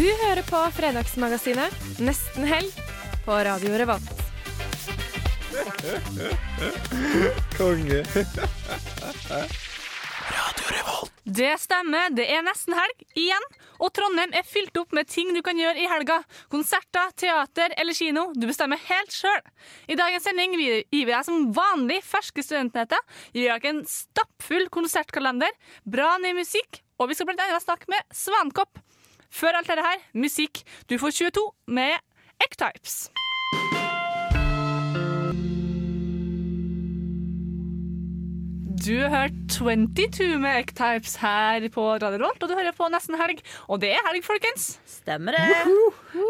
Du hører på Fredagsmagasinet Nesten helg på Radio Revolt. Konge. Radio Revolt. Det stemmer, det er nesten helg igjen. Og Trondheim er fylt opp med ting du kan gjøre i helga. Konserter, teater eller kino. Du bestemmer helt sjøl. I dagens sending gir vi deg som vanlig ferske studentnyheter. Gir deg en stappfull konsertkalender, bra ny musikk, og vi skal annet snakke med Svankopp. Før alt dette her, musikk. Du får 22 med Ecktypes. Du har hørt 22 med Ecktypes her på Radio Rolt, og du hører på Nesten Helg. Og det er helg, folkens. Stemmer det.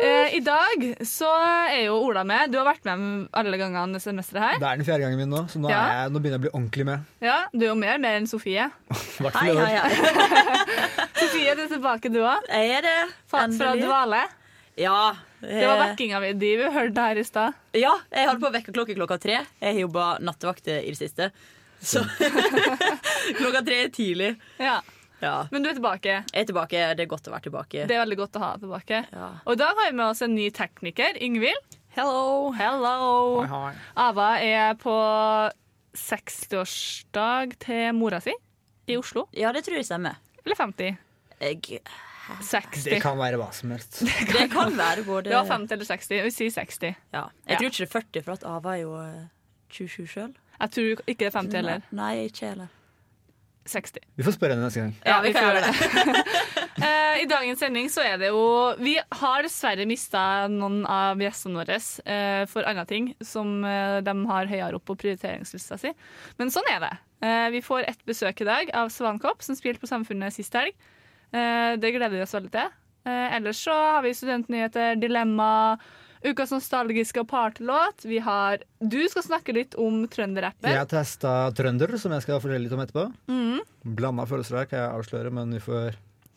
Eh, I dag så er jo Ola med. Du har vært med alle gangene dette semesteret her. Det er den fjerde gangen min nå, så nå, Ja. er jeg, nå begynner jeg å bli ordentlig med. Ja, Du er jo mer, mer enn Sofie. Hei, hei, hei. Sofie, du er tilbake, du òg. Jeg er det. Fra Endelig. dvale. Ja. Det var vekkinga vi, de vi hørte her i stad. Ja, jeg holdt på å vekke klokka klokka tre. Jeg har jobba nattevakt i det siste. Så klokka tre er tidlig. Ja. Ja. Men du er tilbake. Jeg er tilbake. Det er godt å være tilbake. Det er veldig godt å ha deg tilbake. Ja. Og i dag har vi med oss en ny tekniker, Ingvild. Hello. Hello. Hi, hi. Ava er på 60-årsdag til mora si i Oslo. Ja, det tror jeg stemmer. Eller 50? Jeg, 60. Det kan være hva som helst. det kan være både Det var 50 eller 60. Vi sier 60. ja. Ja. Jeg tror ikke det er 40, for at Ava er jo eh, 27 sjøl. Jeg tror ikke det er 50 heller. Nei, ikke heller. 60. Vi får spørre henne neste gang. Ja, vi vi kan får gjøre det. Eh, I dagens sending så er det jo Vi har dessverre mista noen av gjestene våre eh, for andre ting som eh, de har høyere opp på prioriteringslista si. Men sånn er det. Eh, vi får ett besøk i dag av Svankopp, som spilte på Samfunnet sist helg. Eh, det gleder vi oss veldig til. Eh, ellers så har vi studentnyheter, dilemma, ukas nostalgiske partylåt. Vi har Du skal snakke litt om trønderrappen. Jeg testa trønder, som jeg skal fortelle litt om etterpå. Mm. Blanda følelser her kan jeg avsløre, men vi får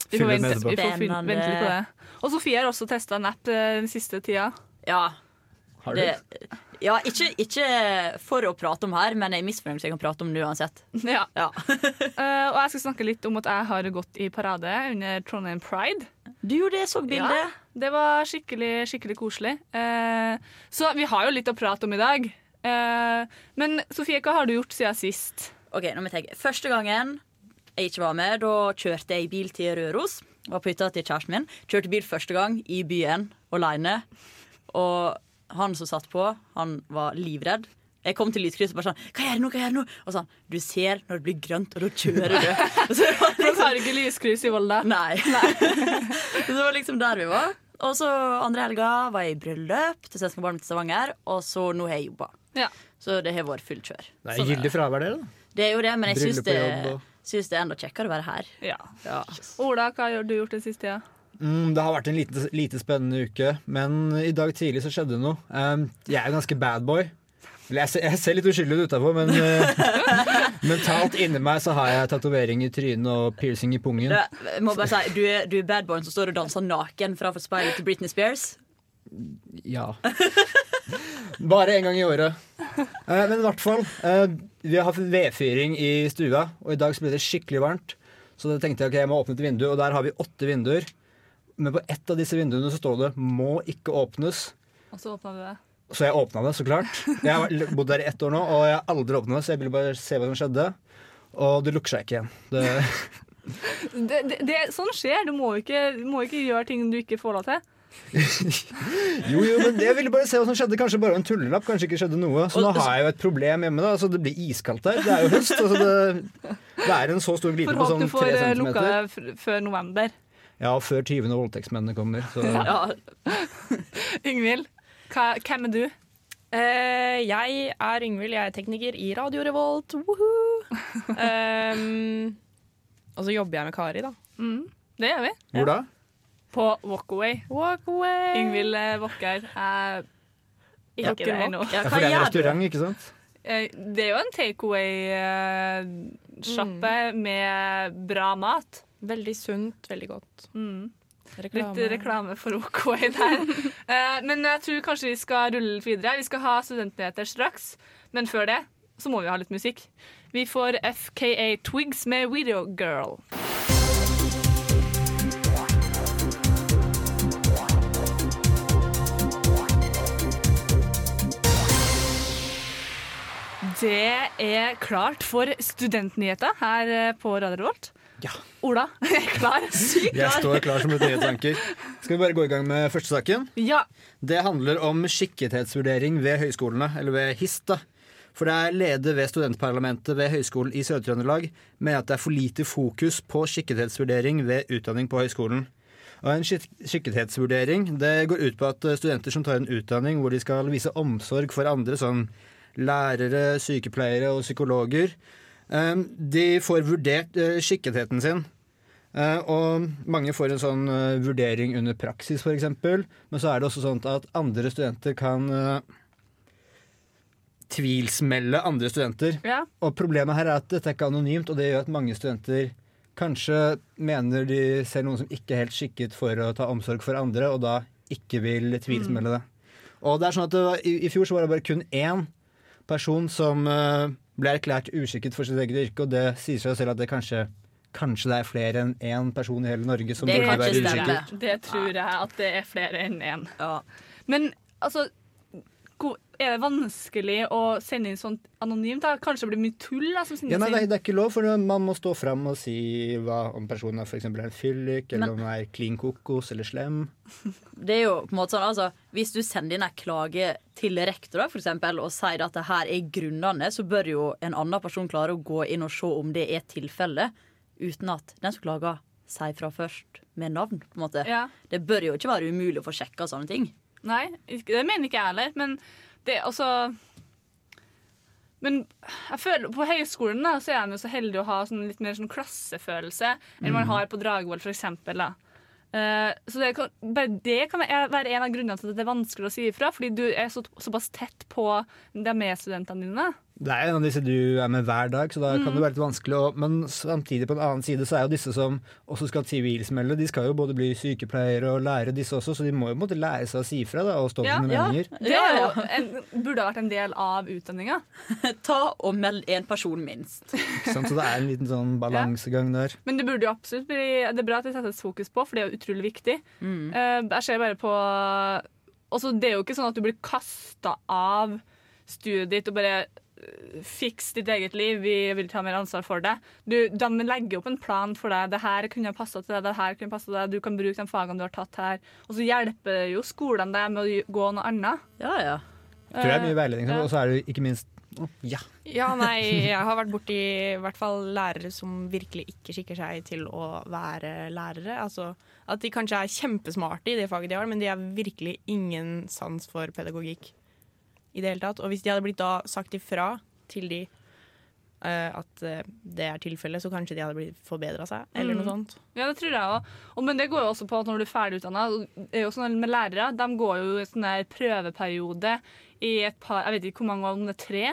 Vi får fylle med vente, vi får fylle- vente litt på det. Og Sofie har også testa Napp app den siste tida. Ja. Har du? Det, ja ikke, ikke for å prate om her, men jeg er misfornøyd hvis jeg kan prate om det uansett. Ja. Ja. uh, og jeg skal snakke litt om at jeg har gått i parade under Trondheim Pride. Du gjorde det, jeg så bildet. Ja, det var skikkelig, skikkelig koselig. Eh, så vi har jo litt å prate om i dag. Eh, men Sofie, hva har du gjort siden sist? Ok, nå må jeg tenke. Første gangen jeg ikke var med, da kjørte jeg bil til Røros. Var på hytta til kjæresten min. Kjørte bil første gang i byen alene. Og han som satt på, han var livredd. Jeg kom til lyskrysset og bare sånn Hva gjør jeg nå? Hva gjør jeg nå? Og sånn Du ser når det blir grønt, og da kjører du. Og så var liksom, har ikke lyskryss i Volda? nei. så det var liksom der vi var. Og så andre helga var jeg i bryllup til svenske mitt i Stavanger. Og så nå har jeg jobba. Ja. Så det har vært fullt kjør. Det er gyldig fravær, det. da. Det er jo det, men jeg syns det, syns det er enda kjekkere å være her. ja. Ja. Ola, hva har du gjort den siste tida? Mm, det har vært en lite, lite spennende uke, men i dag tidlig så skjedde det noe. Um, jeg er jo ganske bad boy. Jeg ser, jeg ser litt uskyldig ut utafor, men uh, mentalt inni meg så har jeg tatovering i trynet og piercing i pungen. Du, må bare si, du er, du er badboyen som står og danser naken fra speilet til Britney Spears. Ja. Bare en gang i året. Eh, men i hvert fall. eh, vi har hatt vedfyring i stua, og i dag så ble det skikkelig varmt. Så da tenkte jeg ok, jeg må åpne et vindu, og der har vi åtte vinduer. Men på ett av disse vinduene så står det 'må ikke åpnes'. Og så åpna du det. Så jeg åpna det, så klart. Jeg har bodd der i ett år nå, og jeg har aldri åpna det, så jeg ville bare se hva som skjedde. Og det lukker seg ikke igjen. Det, det, det, det sånn skjer. Du må ikke, du må ikke gjøre ting du ikke får lov til. jo, jo, men jeg ville bare se hva som skjedde. Kanskje bare en tullelapp. Kanskje ikke skjedde noe. Så nå har jeg jo et problem hjemme. da altså, Det blir iskaldt der. Det er jo høst. Altså, det, det er en så stor glide For på sånn du får tre får lukka det før november. Ja, før tyvene og voldtektsmennene kommer. Så. Ja, Yngvild, hva- hvem er du? Uh, jeg er Yngvild, jeg er tekniker i Radio Revolt. Woohoo! Ehm, og så jobber jeg med Kari, da. Mm, det gjør vi. Hvor da? på Walkaway. Walkaway. Yngvild eh, Wokker er ikke Wokker det ennå. Ja, for det er en restaurant, ikke sant? Uh, Det er jo en takeaway-sjappe med bra mat. Veldig sunt, veldig godt. Mm. Reklame. Litt reklame for OK der. Eh, Men jeg tror kanskje vi skal rulle litt videre. Vi skal ha studentnyheter straks, men før det så må vi ha litt musikk. Vi får FKA Twigs med Video Girl. Det er klart for studentnyheter her eh, på Radio Revolt. Ja. Ola, er klar? Jeg står klar som et nyhetsanker. Skal vi bare gå i gang med første saken? Ja. Det handler om skikkethetsvurdering ved høyskolene, eller ved HIST. da. For det er leder ved studentparlamentet ved Høgskolen i Sør-Trøndelag mener at det er for lite fokus på skikkethetsvurdering ved utdanning på høyskolen. Og En skik skikkethetsvurdering det går ut på at studenter som tar en utdanning hvor de skal vise omsorg for andre, som lærere, sykepleiere og psykologer, de får vurdert eh, skikketheten sin. Eh, og mange får en sånn eh, vurdering under praksis, f.eks. Men så er det også sånn at andre studenter kan tvilsmelde andre studenter. ja. Og problemet her er at dette er ikke anonymt, og det gjør at mange studenter kanskje mener de ser noen som ikke er helt skikket for å ta omsorg for andre, og da ikke vil tvilsmelde det. Og det er sånn at det var, i, I fjor så var det bare kun én person som eh, ble erklært uskikket for sitt eget yrke, og det sier seg selv at det kanskje Kanskje det er flere enn én person i hele Norge som burde være ikke uskikket. Det tror jeg at det er flere enn én. Ja. Men altså Er det vanskelig å sende inn sånt anonymt? da? Kanskje det blir mye tull? da, som Ja, nei, det, er, inn? det er ikke lov, for man må stå fram og si hva, om personen er, for eksempel er en fyllik, eller Men- om den er klin kokos eller slem. Det er jo på en måte sånn, altså Hvis du sender inn en klage til rektor da, for eksempel, og sier at det her er grunnene, så bør jo en annen person klare å gå inn og se om det er tilfellet, uten at den som klager, sier fra først med navn. på en måte. Ja. Det bør jo ikke være umulig å få sjekka sånne ting. Nei, det mener ikke jeg heller. Men det altså Men jeg føler på høyskolen da, så er de jo så heldige å ha sånn litt mer sånn klassefølelse enn man har på Dragvoll, for eksempel. Eh, så det kan, bare det kan være en av grunnene til at det er vanskelig å si ifra, fordi du er så, såpass tett på de medstudentene dine. Det er en av disse du er med hver dag, så da kan Mm. det være litt vanskelig. Å, men samtidig på en annen side så er jo disse som også skal sivilsmelde, de skal jo både bli sykepleiere og lærere, disse også, så de må jo måte lære seg å si fra da, og stå for Ja, sine ja. Det er jo en, burde ha vært en del av utdanninga. Ta og meld én person minst. Sånn. Så det er en liten sånn balansegang der. Men det burde jo absolutt bli Det er bra at det settes fokus på, for det er jo utrolig viktig. Mm. jeg ser bare på altså, Det er jo ikke sånn at du blir kasta av studiet ditt og bare eh, Fiks ditt eget liv, vi vil ta mer ansvar for det. Du, de legger opp en plan for deg. Det her kunne passa til deg, det her kunne passa til deg. Du kan bruke de fagene du har tatt her. Og så hjelper jo skolene deg med å gå noe annet. Ja, ja. Jeg tror det er mye veiledning, og så er det ikke minst Oh, ja. Ja, nei, jeg har vært borti i hvert fall lærere som virkelig ikke skikker seg til å være lærere. Altså at de kanskje er kjempesmarte i det faget de har, men de har virkelig ingen sans for pedagogikk i det hele tatt. Og hvis de hadde blitt da sagt ifra til de uh, at eh, det er tilfellet, så kanskje de hadde blitt forbedra seg, eller noe sånt. Ja, det tror jeg òg. Men det går jo også på at når du er ferdig utdanna Det er jo sånn med lærere. De går jo i sånn der prøveperiode i et par Jeg vet ikke hvor mange år, om det er tre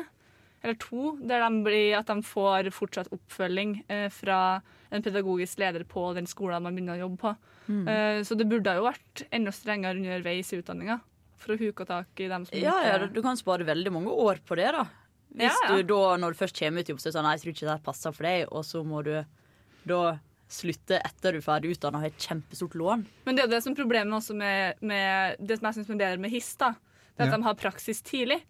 eller to, der de blir, at de får fortsatt oppfølging eh, fra en pedagogisk leder på den skolen man begynner å jobbe på. Eh, så det burde jo vært enda strengere underveis i utdanninga for å huke tak i dem som Ja, ja, Du kan spare veldig mange år på det. da Hvis Ja, ja. du da, når du først kommer ut i jobb, så er det sånn Nei, jeg tror ikke det her passer for deg, og så må du da slutte etter du er ferdig utdanna og har et kjempestort lån. Men det er jo det som er problemet også med, med det som jeg syns er bedre med HIS, da. Det er at Ja. de har praksis tidlig.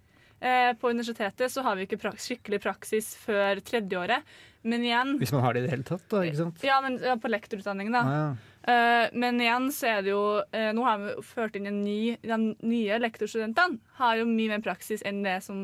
Eh, på universitetet så har vi ikke prak skikkelig praksis før tredjeåret. Men igjen Hvis man har det i det hele tatt, da, ikke sant? Ja, men ja, på lektorutdanningen, da. Ah, ja. Eh, men igjen så er det jo eh, Nå har vi ført inn en ny De nye lektorstudentene har jo mye mer praksis enn det som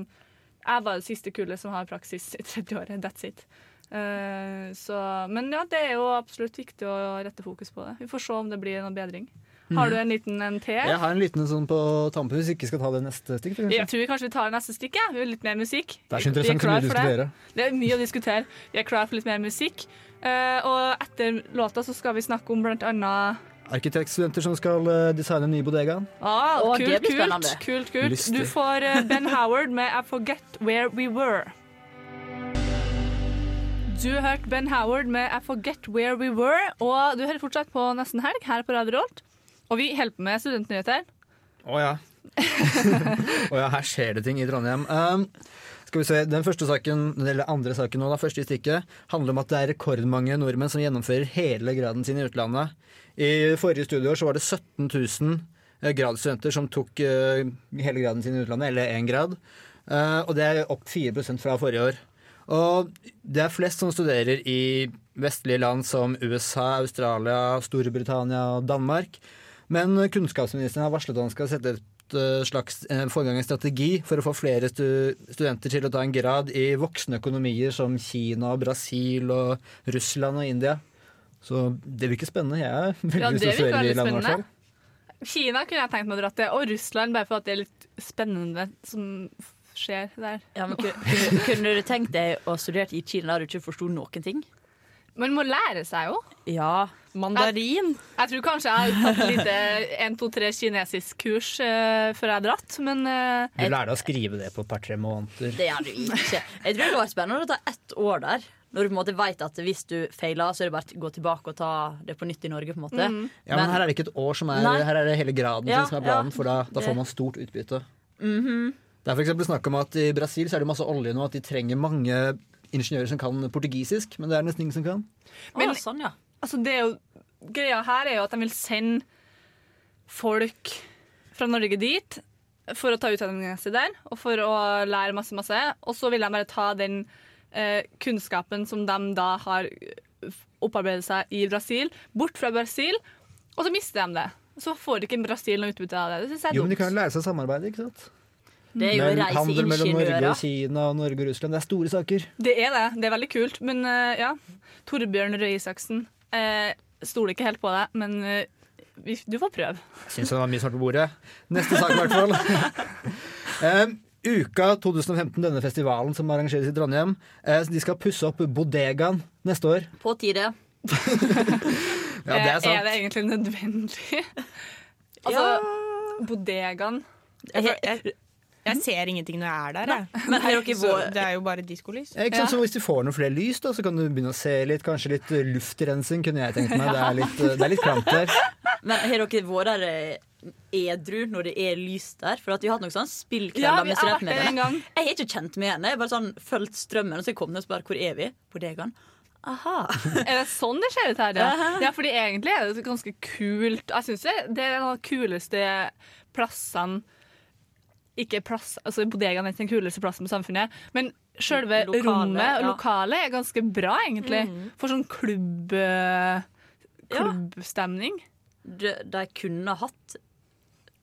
Jeg var det siste kullet som har praksis i tredjeåret. That's it. Eh, så, men ja, det er jo absolutt viktig å rette fokus på det. Vi får se om det blir noe bedring. Har du en liten en til? Jeg har en liten sånn på tampen, hvis vi ikke skal ta det neste stikk. kanskje? Jeg tror vi kanskje vi tar neste stikk. Ja. Vi har litt mer musikk. Det er så interessant så mye å diskutere. det. Det er mye å diskutere. Vi er klar for litt mer musikk. Eh, og etter låta så skal vi snakke om blant annet arkitektstudenter som skal eh, designe en ny bodega. Ah, Å, kult, kult, kult, kult. Du får eh, Ben Howard med I Forget Where We Were. Du har hørt Ben Howard med I Forget Where We Were, og du hører fortsatt på Nesten Helg her på Radio Rolt. Og vi holder på med studentnyheter. Å ja. Å ja, her skjer det ting i Trondheim. Um, skal vi se, Den første saken, eller andre saken nå, da, første i stikket, handler om at det er rekordmange nordmenn som gjennomfører hele graden sin i utlandet. I forrige studieår var det 17 000 eh, gradsstudenter som tok eh, hele graden sin i utlandet, eller én grad. Eh, og det er opp 4% fra forrige år. Og det er flest som studerer i vestlige land som USA, Australia, Storbritannia og Danmark. Men kunnskapsministeren har varslet at han skal sette et slags eh, få i gang en strategi for å få flere stu studenter til å ta en grad i voksne økonomier som Kina, Brasil og Russland og India. Så det virker spennende. Jeg er veldig Ja, studere i landet, i hvert spennende. fall. Kina kunne jeg tenkt meg å dra til, og Russland, bare for at det er litt spennende som skjer der. Ja, men kunne, kunne du tenkt deg å studere i Kina der du ikke forsto noen ting? Man må lære seg jo. Ja. Mandarin. Jeg tror kanskje jeg har tatt et lite 1, 2, 3 kinesisk kurs uh, før jeg har dratt, men uh, Du lærer deg å skrive det på et par-tre måneder. Det gjør du ikke. Jeg tror det var spennende å ta ett år der. Når du på en måte vet at hvis du feiler, så er det bare å gå tilbake og ta det på nytt i Norge. på en måte Ja, men her er det ikke et år som er Nei. Her er det hele graden Ja, som er planen, ja. for da, da får man stort utbytte. Mhm. Det er for eksempel snakk om at i Brasil så er det masse olje nå, at de trenger mange ingeniører som kan portugisisk, men det er nesten ingen som kan. Men- ah, sånn, ja. Altså det er jo, greia her er jo at de vil sende folk fra Norge dit for å ta utdanningen sin der, og for å lære masse, masse. Og så vil de bare ta den eh, kunnskapen som de da har opparbeidet seg i Brasil, bort fra Brasil, og så mister de det. Så får ikke Brasil noe utbytte av det. Det synes jeg er Jo, men de kan jo lære seg å samarbeide, ikke sant? Det er jo Men reise handel mellom Norge og Kina og Norge og Russland, det er store saker. Det er det. Det er veldig kult. Men eh, ja, Torbjørn Røe Isaksen. Eh, stoler ikke helt på deg, men eh, vi, du får prøve. Syns det var mye svart på bordet. Neste sak, i hvert fall. Em, Uka 2015, denne festivalen som arrangeres i Trondheim, eh, de skal pusse opp bodegaen neste år. På tide. Ja, det er sant. Er det egentlig nødvendig? altså, bodegaen Jeg, jeg, jeg ser ingenting når jeg er der. Jeg. Men har dere ikke vår- det er jo bare diskolys. Ja, ikke sant? Ja. Så hvis du får noen flere lys, da, så kan du begynne å se litt. Kanskje litt eh, luftrensing, kunne jeg tenkt meg. Det er litt, eh, det er litt klamt der. Men har dere vært der eh, edru når det er lys der? For at vi har hatt noen sånn spillkvelder ja, med studentmedlemmer. Jeg har ikke kjent med henne. Jeg har bare sånn fulgt strømmen, og så kom jeg og spør hvor er vi? På Degan. Aha. Er det sånn det ser ut her? Ja, ja fordi egentlig er det ganske kult. Jeg synes det, det er en av de kuleste plassene Ikke plass, altså Bodegaen er ikke den kuleste plassen på samfunnet, men selve Lokale, rommet og ja. Mm. lokalet er ganske bra, egentlig. For sånn klubb, eh, klubbstemning. De, de kunne hatt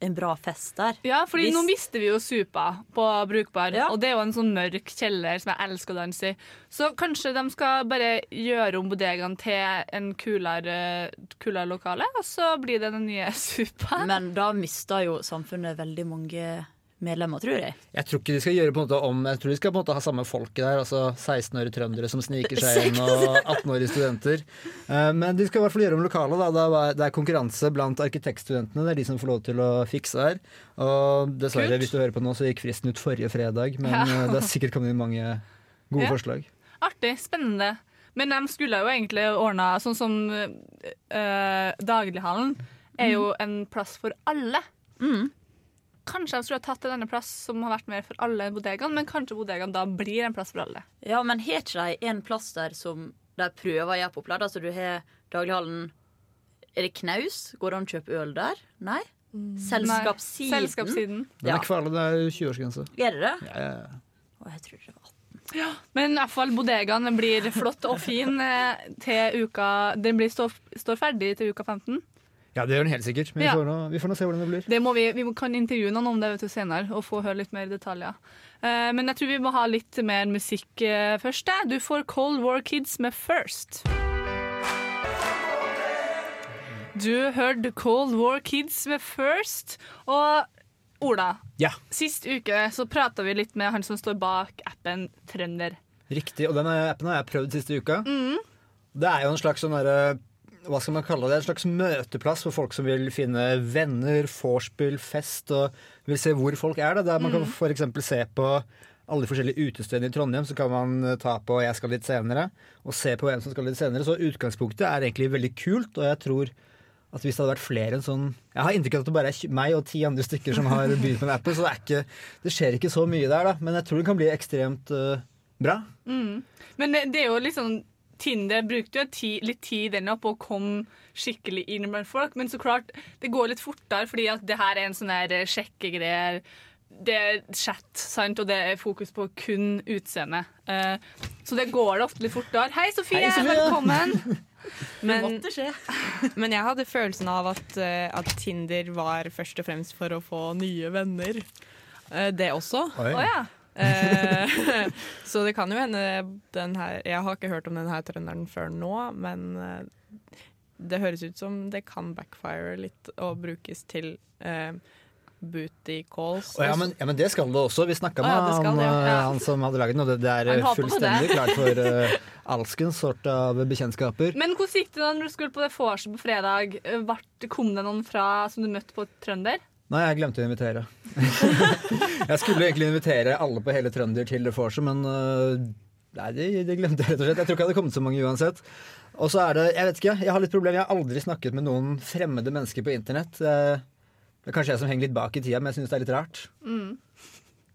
en bra fest der. Ja, fordi Hvis- nå mister vi jo Supa på Brukbar, Ja. og det er jo en sånn mørk kjeller som jeg elsker å danse i. Så kanskje de skal bare gjøre om bodegaen til en kulere, kulere lokale, og så blir det den nye Supa. Men da mister jo samfunnet veldig mange medlemmer, tror jeg. Jeg tror ikke de skal gjøre på en måte om Jeg tror de skal på en måte ha samme folket der. Altså 16-årige trøndere som sniker seg inn, og 18-årige studenter. Eh, Men de skal i hvert fall gjøre om lokalet. Da. Det er- konkurranse blant arkitektstudentene. Det er de som får lov til å fikse her. Og dessverre, Kult. hvis du hører på nå, så gikk fristen ut forrige fredag. Men Ja. eh, det har sikkert kommet inn mange gode Ja. forslag. Artig, spennende. Men de skulle jo egentlig ordna sånn som øh, Daglighallen er jo en plass for alle. Kanskje de skulle ha tatt en annen plass som har vært mer for alle enn bodegaen, men kanskje bodegaen da blir en plass for alle. Ja, men har ikke de en plass der som de prøver å gjøre populært? Altså du har daglighallen Er det knaus? Går det an å kjøpe øl der? Nei? Selskapssiden? Nei, Selskapssiden. Den er kvalm, det er 20-årsgrense. Er det det? Ja, ja, ja. Å, jeg tror det var Men i hvert fall bodegaen blir flott og fin eh, til uka Den blir stå, står ferdig til uka 15. ja, det gjør den helt sikkert. Men Ja. vi, får nå, vi får nå se hvordan det blir. Det må vi, vi kan intervjue noen om det vet du, senere og få høre litt mer detaljer. Uh, men jeg tror vi må ha litt mer musikk uh, først. Da. Du får Cold War Kids med First. Du hørte Cold War Kids med First. Og Ola, Ja, sist uke så prata vi litt med han som står bak appen Trønder. riktig. Og den appen har jeg prøvd siste uka. Mm. Det er jo en slags sånn derre hva skal man kalle det, en slags møteplass for folk som vil finne venner, vorspiel, fest, og vil se hvor folk er. Da. Der man kan f.eks. se på alle forskjellige utestedene i Trondheim, så kan man eh, ta på 'Jeg skal litt senere', og se på hvem som skal litt senere. Så utgangspunktet er egentlig veldig kult, og jeg tror at hvis det hadde vært flere enn sånn Jeg har inntrykk av at det bare er meg og ti andre stykker som har begynt med appen, så det, ikke, det skjer ikke så mye der, da. Men jeg tror det kan bli ekstremt uh, bra. Men det, det er jo sånn Tinder brukte jo ti, litt tid den på å komme skikkelig inn blant folk, men så klart, det går litt fortere fordi at det her er en sånn her eh, sjekkegreier. Det er chat, sant, og det er fokus på kun utseende. Uh, så det går det ofte litt fortere. Hei, Sofie! Hei, Sofie! Velkommen! Det Men, måtte skje. men jeg hadde følelsen av at, eh, at Tinder var først og fremst for å få nye venner. Det også. Oi. Eh, så det kan jo hende den her Jeg har ikke hørt om den her trønderen før nå, men eh, det høres ut som det kan backfire litt og brukes til eh, booty calls. Oh, ja, men, ja, men det skal det også. Vi snakka med med ja, skal han, det, ja. eh, han som hadde laget den, og det, det er fullstendig det. klart for uh, alskens sort av bekjentskaper. Men hvordan gikk det da når du skulle på det vorset på fredag? Kom det noen fra som du møtte på Trønder? Nei, jeg glemte å invitere. jeg skulle egentlig invitere alle på hele Trønder til det Force, men uh, nei, det, det glemte jeg rett og slett. Jeg tror ikke det hadde kommet så mange uansett. Og så er det, jeg vet ikke, jeg har litt problem. Jeg har aldri snakket med noen fremmede mennesker på internett. Det er kanskje jeg som henger litt bak i tida, men jeg syns det er litt rart.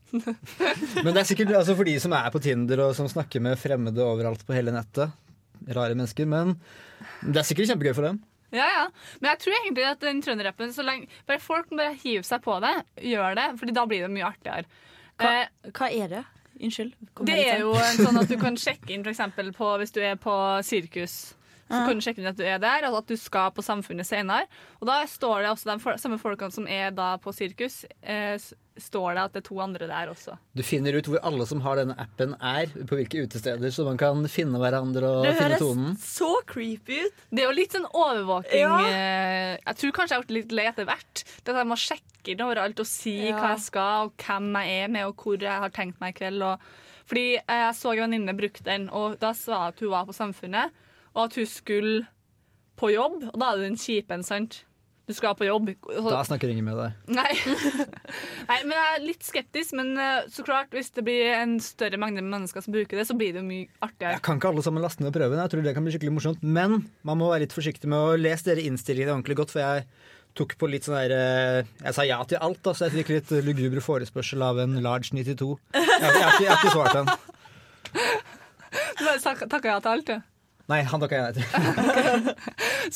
men det er sikkert altså, for de som er på Tinder og som snakker med fremmede overalt på hele nettet. Rare mennesker. Men det er sikkert kjempegøy for dem. Ja, ja. Men jeg tror egentlig at den trønderrappen så lenge bare Folk må bare hive seg på det. Gjør det, Fordi da blir det mye artigere. Hva, Eh, hva er det? Unnskyld. det er jo sånn at du kan sjekke inn for eksempel hvis du er på sirkus. Så kan du sjekke inn at du er der, altså at du skal på Samfunnet senere. Og da står det også de samme folkene som er da på sirkus, eh, står det at det er to andre der også. Du finner ut hvor alle som har denne appen er, på hvilke utesteder, så man kan finne hverandre og Det finne høres så creepy ut. Det er jo litt sånn overvåking. Ja. eh, Jeg tror kanskje jeg har blitt litt lei etter hvert. Det at jeg må sjekke inn overalt og si Ja. hva jeg skal, og hvem jeg er med, og hvor jeg har tenkt meg i kveld. Og, fordi jeg så en venninne bruke den, og da sa hun at hun var på Samfunnet, og at hun skulle på jobb. Og da er det den kjipen, sant? Du skal på jobb. Da snakker ingen med deg. Nei. Nei, men jeg er litt skeptisk. Men eh, så klart, hvis det blir en større mengde mennesker som bruker det, så blir det mye artigere. Jeg kan ikke alle sammen laste ned prøven. Jeg tror det kan bli skikkelig morsomt. Men man må være litt forsiktig med å lese dere innstillingene ordentlig godt, for jeg tok på litt sånn der eh, Jeg sa ja til alt, da, så jeg fikk litt lugubre forespørsel av en large 92. Jeg, jeg, ikke- jeg har ikke svart den. Du bare takka ja til alt, du. Nei, han takka jeg til.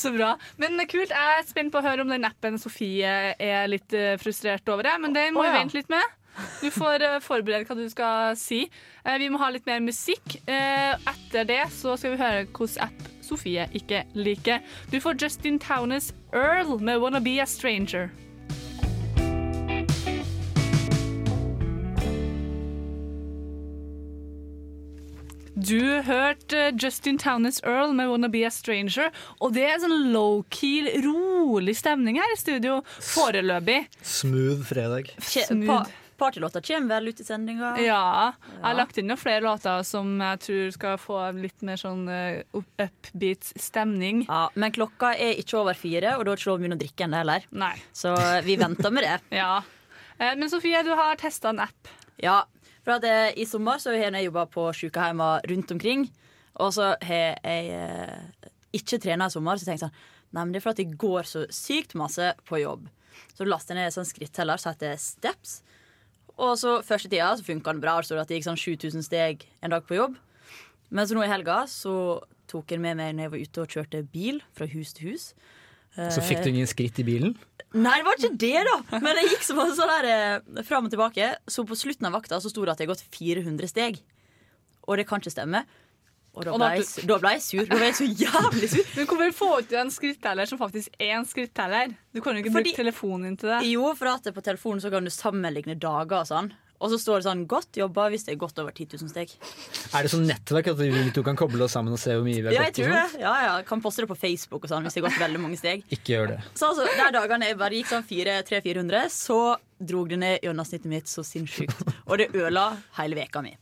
Så bra. Men kult. Jeg er spent på å høre om den appen Sofie er litt eh, frustrert over. det, Men det må vi vi ja. vente litt med. Du får eh, forberede hva du skal si. Eh, vi må ha litt mer musikk. Eh, etter det så skal vi høre hvilken app Sofie ikke liker. Du får Justin Townes Earl med 'Wanna Be A Stranger'. Du hørte Justin Townes Earl med 'Wanna Be A Stranger'. Og det er sånn low-key, rolig stemning her i studio foreløpig. Smooth fredag. Kje- Smooth. Partylåta kommer vel ut i sendinga. Ja. Jeg har lagt inn noen flere låter som jeg tror skal få litt mer sånn eh, upbeat stemning. Ja, men klokka er ikke over fire, og da er det ikke lov å begynne å drikke ennå heller. Nei. Så vi venter med det. Ja. Eh, Men Sofie, du har testa en app. Ja, for at jeg, I sommer så har jeg jobba på sykehjemmer rundt omkring. Og så har jeg eh, ikke trena i sommer, så tenkte jeg sånn Nei, men det er fordi jeg går så sykt masse på jobb. Så lastet jeg ned en sånn skritteller som heter Steps. Og så første tida så funka den bra. så at det gikk sånn 7000 steg en dag på jobb. Men så nå i helga så tok jeg med meg når jeg var ute og kjørte bil fra hus til hus. Så fikk du ingen skritt i bilen? Nei, det var ikke det, da! Men jeg gikk så masse sånn der eh, fram og tilbake. Så på slutten av vakta så sto det at jeg har gått 400 steg. Og det kan ikke stemme. Og da Og ble, da- jeg, da ble jeg sur. Da ble jeg så jævlig sur. Men hvorfor få ut en skritteller som faktisk er en skritteller? Du kan jo ikke Fordi- bruke telefonen din til det. Jo, for at på telefonen så kan du sammenligne dager og sånn. Og så står det sånn 'godt jobba' hvis det er godt over 10 000 steg. Er det sånn nettverk at vi to kan koble oss sammen og se hvor mye vi har Ja, jeg gått? og tror det. Ja, ja, Kan poste det på Facebook og sånn hvis det har gått veldig mange steg. Ikke gjør det. Så altså, Der dagene jeg bare gikk sånn 300-400, så drog det ned gjennomsnittet mitt så sinnssykt. Og det ødela hele veka mi.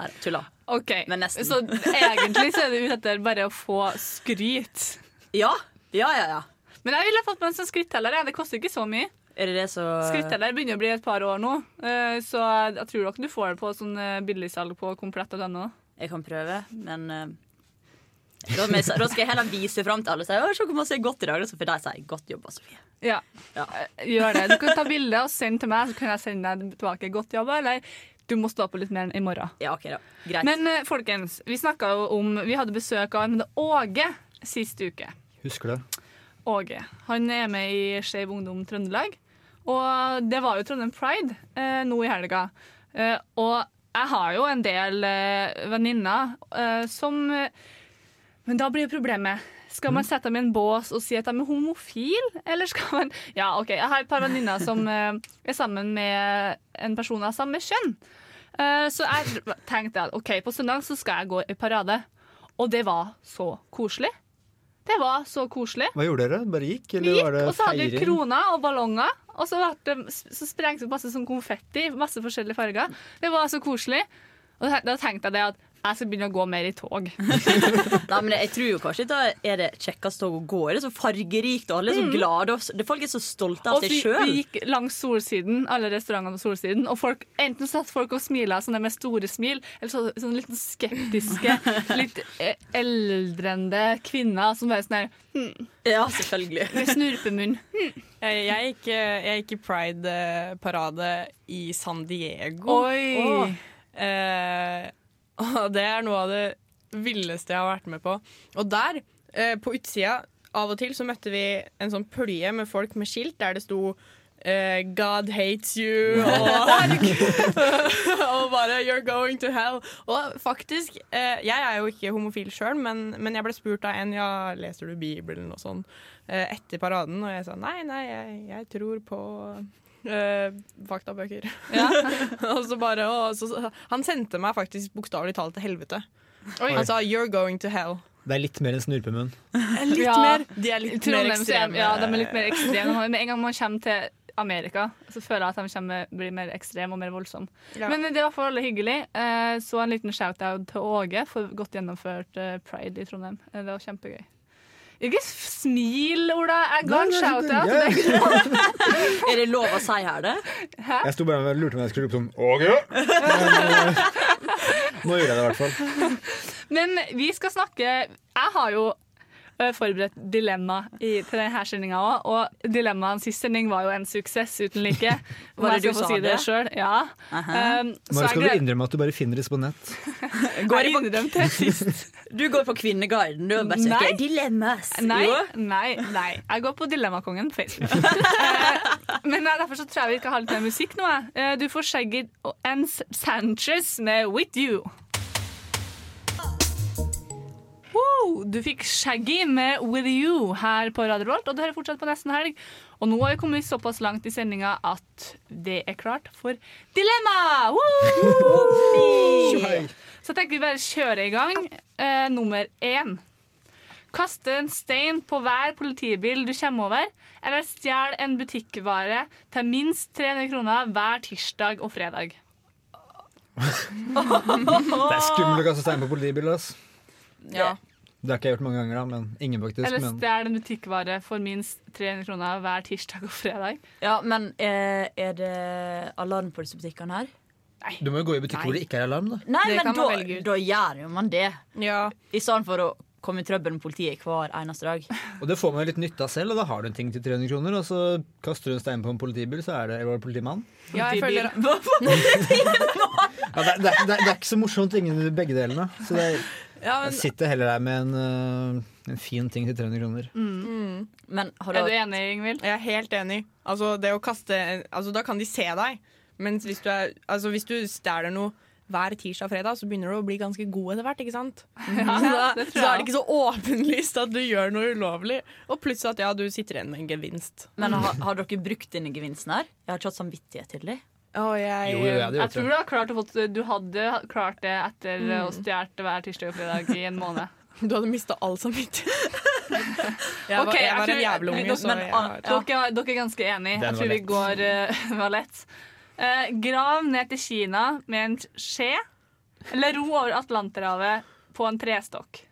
Nei, tulla. Ok, Men nesten. Så egentlig så er det ute etter bare å få skryt. Ja, Ja, ja, ja. Men jeg ville fått meg en sånn skritteller. jeg. Det koster ikke så mye. Er det det så Skritteller begynner å bli et par år nå, eh, så jeg, tror nok du får det på sånn eh, billigsalg på komplett.no. Jeg kan prøve, men eh, da, skal jeg heller vise fram til alle og si «Å, se hvor masse jeg i dag. Og så får de si 'godt jobba, Sofie'. Ja. Ja. Gjør det. Du kan ta bilde og sende til meg, så kan jeg sende deg tilbake. Godt jobba, eller du må stå på litt mer i morgen. Ja, ok da. Greit. Men folkens, vi snakka jo om Vi hadde besøk av en Åge sist uke. Husker det. Åge. Han er med i Skeiv Ungdom Trøndelag. Og det var jo Trondheim Pride eh, nå i helga. Eh, og jeg har jo en del eh, venninner eh, som Men da blir jo problemet Skal man sette dem i en bås og si at de er homofile, eller skal man Ja, OK, jeg har et par venninner som eh, er sammen med en person av samme kjønn. Eh, så jeg tenkte at OK, på søndag så skal jeg gå i parade. Og det var så koselig. Det var så koselig. Hva gjorde dere? Bare gikk, eller gikk, var det og så hadde vi feiring? kroner og ballonger. Og så, det, så sprengte vi masse sånn konfetti, masse forskjellige farger. Det var så koselig. Og da tenkte jeg det at jeg skal begynne å gå mer i tog. Nei, men jeg tror jo kanskje da er det kjekkest tog å gå i. Det er så fargerikt, og alle er så glade. Og folk er så stolte av Og seg sjøl. vi gikk langs Solsiden, alle restaurantene på Solsiden, og folk, enten satt folk og smila sånn med store smil, eller så, sånn litt skeptiske, litt eh, eldrende kvinner som bare sånn her hm, Ja, selvfølgelig. med snurpemunn. Jeg, jeg, gikk, jeg gikk i Pride-parade i San Diego. Oi! Eh, og det er noe av det villeste jeg har vært med på. Og der, eh, på utsida, av og til så møtte vi en sånn pølje med folk med skilt der det sto eh, God hates you og, og bare You're going to hell. Og faktisk, eh, jeg er jo ikke homofil sjøl, men, men jeg ble spurt av en Ja, leser du Bibelen og sånn eh, etter paraden, og jeg sa nei, nei, jeg, jeg tror på eh, faktabøker. og så bare, og så, han sendte meg faktisk bokstavelig talt til helvete. Oi. Han sa 'you're going to hell'. Det er litt mer enn snurpemunn. Litt Ja. mer. De er litt mer Trondheim er, ekstreme. ja, de er litt mer ekstreme. Med en gang man kommer til Amerika, så føler jeg at de kommer, blir mer ekstreme og mer voldsomme. Ja. Men det var i hvert fall hyggelig. Eh, Så en liten shout-out til Åge for godt gjennomført eh, pride i Trondheim. Eh, Det var kjempegøy. Ikke smil, Ola. Jeg ga en shout-out. er. Det lov å si her, det? Jeg sto bare og lurte om jeg skulle rope sånn Åh Men, eh, Nå gjorde jeg det i hvert fall. Men vi skal snakke Jeg har jo forberedt dilemma i, til denne sendinga òg. Og dilemmaet sist sending var jo en suksess uten like. Var det du sa si det det? sjøl? Ja. Um, så Når skal du innrømme at du bare finner det på nett? Går jeg innrømte sist. Du går på Kvinneguiden. Du bare Nei. dilemmas. Nei, nei, nei. Jeg går på Dilemmakongen på Facebook. Eh, Men derfor så tror jeg vi skal ha litt mer musikk nå. Eh, Du får Shaggy og Ann Sanchez med 'With You'. Wow, du fikk Shaggy med 'With You' her på Radio Volt, og du hører fortsatt på nesten helg. Og nå har vi kommet såpass langt i sendinga at det er klart for dilemma! Woo! Så jeg tenker vi bare kjører i gang. Uh, nummer én. Kaste en stein på hver politibil du kommer over, eller stjel en butikkvare til minst 300 kroner hver tirsdag og fredag. Det er skummelt å kaste stein på politibil. ass. Ja. Det har ikke jeg gjort mange ganger, da, men ingen faktisk. Eller Men stjel en butikkvare for minst 300 kroner hver tirsdag og fredag. Ja, men eh, er det alarm på disse butikkene her? du må jo gå i butikk hvor det ikke er alarm, da. Nei, Det men da, da gjør jo man det. ja. I stedet for å komme i trøbbel med politiet hver eneste dag. Og det får man jo litt nytte av selv, og da har du en ting til 300 kroner, og så kaster du en stein på en politibil, så er det eller var det politimann. ja, jeg føler Ja, det, det, det, det er ikke så morsomt, ingen begge delene. Så det, ja, jeg sitter heller der med en, øh, en fin ting til 300 kroner. Men har Er du du enig, Ingvild? Jeg er helt enig. Altså, det å kaste altså, Da kan de se deg. Men hvis du, er, altså, hvis du stjeler noe hver tirsdag og fredag, så begynner du å bli ganske god etter hvert. ikke sant? Ja, så, da, det tror så er det ikke så åpenlyst at du gjør noe ulovlig. Og plutselig at ja, du sitter igjen med en gevinst. Men har, har dere brukt denne gevinsten her? Jeg har ikke hatt samvittighet til det. Og jeg, Jo, jeg, jeg, Jeg tror du, har klart å få du hadde klart det etter å stjele hver tirsdag og fredag i en måned. Du hadde mista all samvittighet. jeg, var, Ok, jeg jeg var en jævelunge, så men, jeg, ah, ja. Dere, dere er ganske enige. Den Jeg tror vi går uh, var lett. Uh, grav ned til Kina med en skje, eller ro over Atlanterhavet på en trestokk.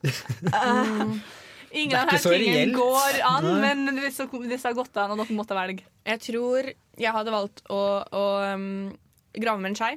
Ingen av disse tingene går an, Nei. men hvis det har gått an, og dere måtte velge Jeg tror jeg hadde valgt å, å um, grave med en skei.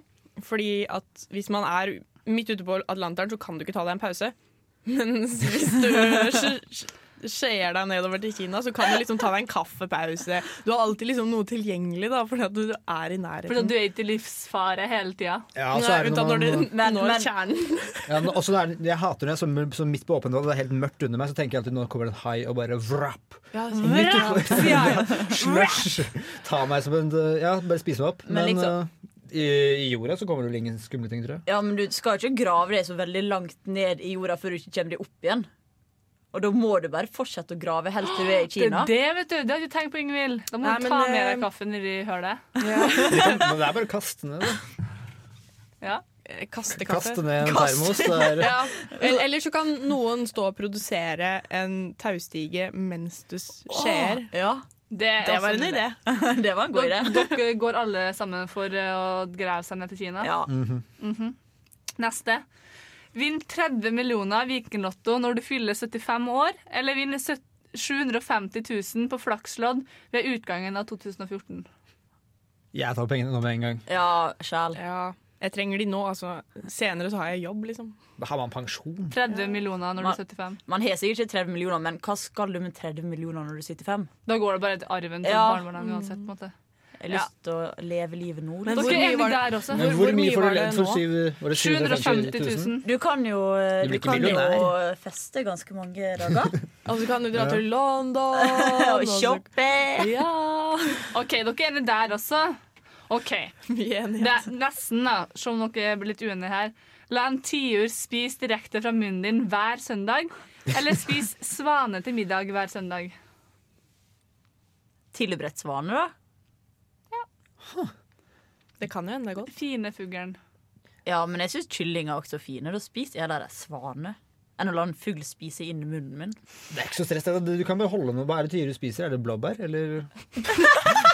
Fordi at hvis man er midt ute på Atlanteren, så kan du ikke ta deg en pause. Men hvis du sk- sk- deg nedover til Kina, så kan du liksom ta deg en kaffepause. Du har alltid liksom noe tilgjengelig, da, fordi at du er i nærheten. fordi du er ikke i livsfare hele tida. Ja, så er det unntatt når du Men- når men- kjernen. ja, også er det, Jeg hater er så, så midt på åpent vann, det er helt mørkt under meg, så tenker jeg alltid nå kommer det en hai og bare vrap. Ja, vrap, ja. Slush! Ta meg som en Ja, bare spise meg opp. Men Men, liksom- eh, i, i jorda så kommer det vel ingen skumle ting, tror jeg. Ja, men du skal ikke grave deg så veldig langt ned i jorda før du ikke kommer deg opp igjen. Og da må du bare fortsette å grave helt til du er i Det er Kina. det, vet du. Det har du tenkt på, Ingvild. Da må Nei, du men, ta med eh, deg kaffen nedi hølet. Det, kan, men det er bare å kaste ned det. Ja. Kaste kaffe. Kaste ned en termos. Det er, Ja. Eller, så kan noen stå og produsere en taustige mens du skjer. Åh, Ja, Det, Det var en idé. det var en god idé. Dere, går alle sammen for eh, å grave seg ned til Kina. Ja. Mhm. Neste. Vinn 30 millioner Vikinglotto når du fyller 75 år, eller vinn 750 000 på flakslodd ved utgangen av 2014. jeg tar pengene nå med en gang. ja, sjæl. Ja, jeg trenger de nå. Altså, senere så har jeg jobb, liksom. Da har man pensjon. 30 millioner når du er 75. Man har sikkert ikke 30 millioner, men hva skal du med 30 millioner når du er 75? Da går det bare til arven til Ja. barnebarna uansett. på en måte. Jeg har lyst til å leve livet nå. Men hvor mye var det? der også. Men Hvor- hvor, mye får var du det ledd for syv- var det 750 750 000. Du kan jo, Du kan jo feste ganske mange dager. Altså, kan du dra Ja. til London Og og shoppe! Ja. OK, dere er det der også. OK. Det er nesten, da, som dere blir litt uenige her. La en tiur spise direkte fra munnen din hver søndag, eller spis svane til middag hver søndag. Tilberedt svane, da? Det kan jo hende det er godt. Fine fuglen. Ja, men jeg syns kylling er også fine. Da spiser jeg der svane enn å la en fugl spise inn i munnen min. Det er ikke så stress. Du kan bare holde noe. Hva er det Tyre spiser? Er det blåbær, eller du,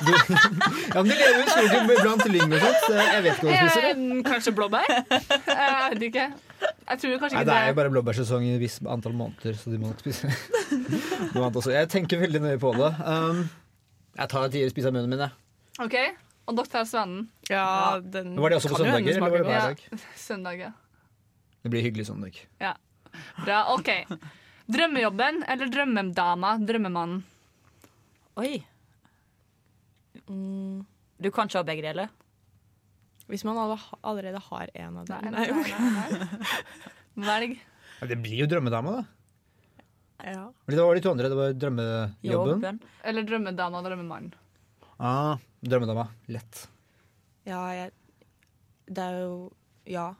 Ja, men de lever jo i skogen blant lyng og sånt. Jeg vet ikke hva de spiser. Eh, kanskje blåbær? Jeg vet ikke. Jeg tror kanskje Nei, Det er jo bare blåbærsesong i et visst antall måneder, så de må nok spise noe annet også. Jeg tenker veldig nøye på det. Um, jeg tar tiere og spiser av munnen min, jeg. OK, og dere tar svanen. Ja, den Var det også på kan jo hende søndager, eller var det smaker hver godt. dag? Søndag, ja. Det blir hyggelig søndag. Bra, OK. Drømmejobben eller drømmedama? Drømmemannen? Oi. Mm, Du kan ikke ha begge deler. hvis man alle- allerede har en av dem. Nei. Velg. Ja, det blir jo drømmedama, da. Ja. Det var de to andre. Det var drømmejobben. Jobben. Eller drømmedama og drømmemannen. Ah, drømmedama. Lett. ja, jeg Det er jo Ja.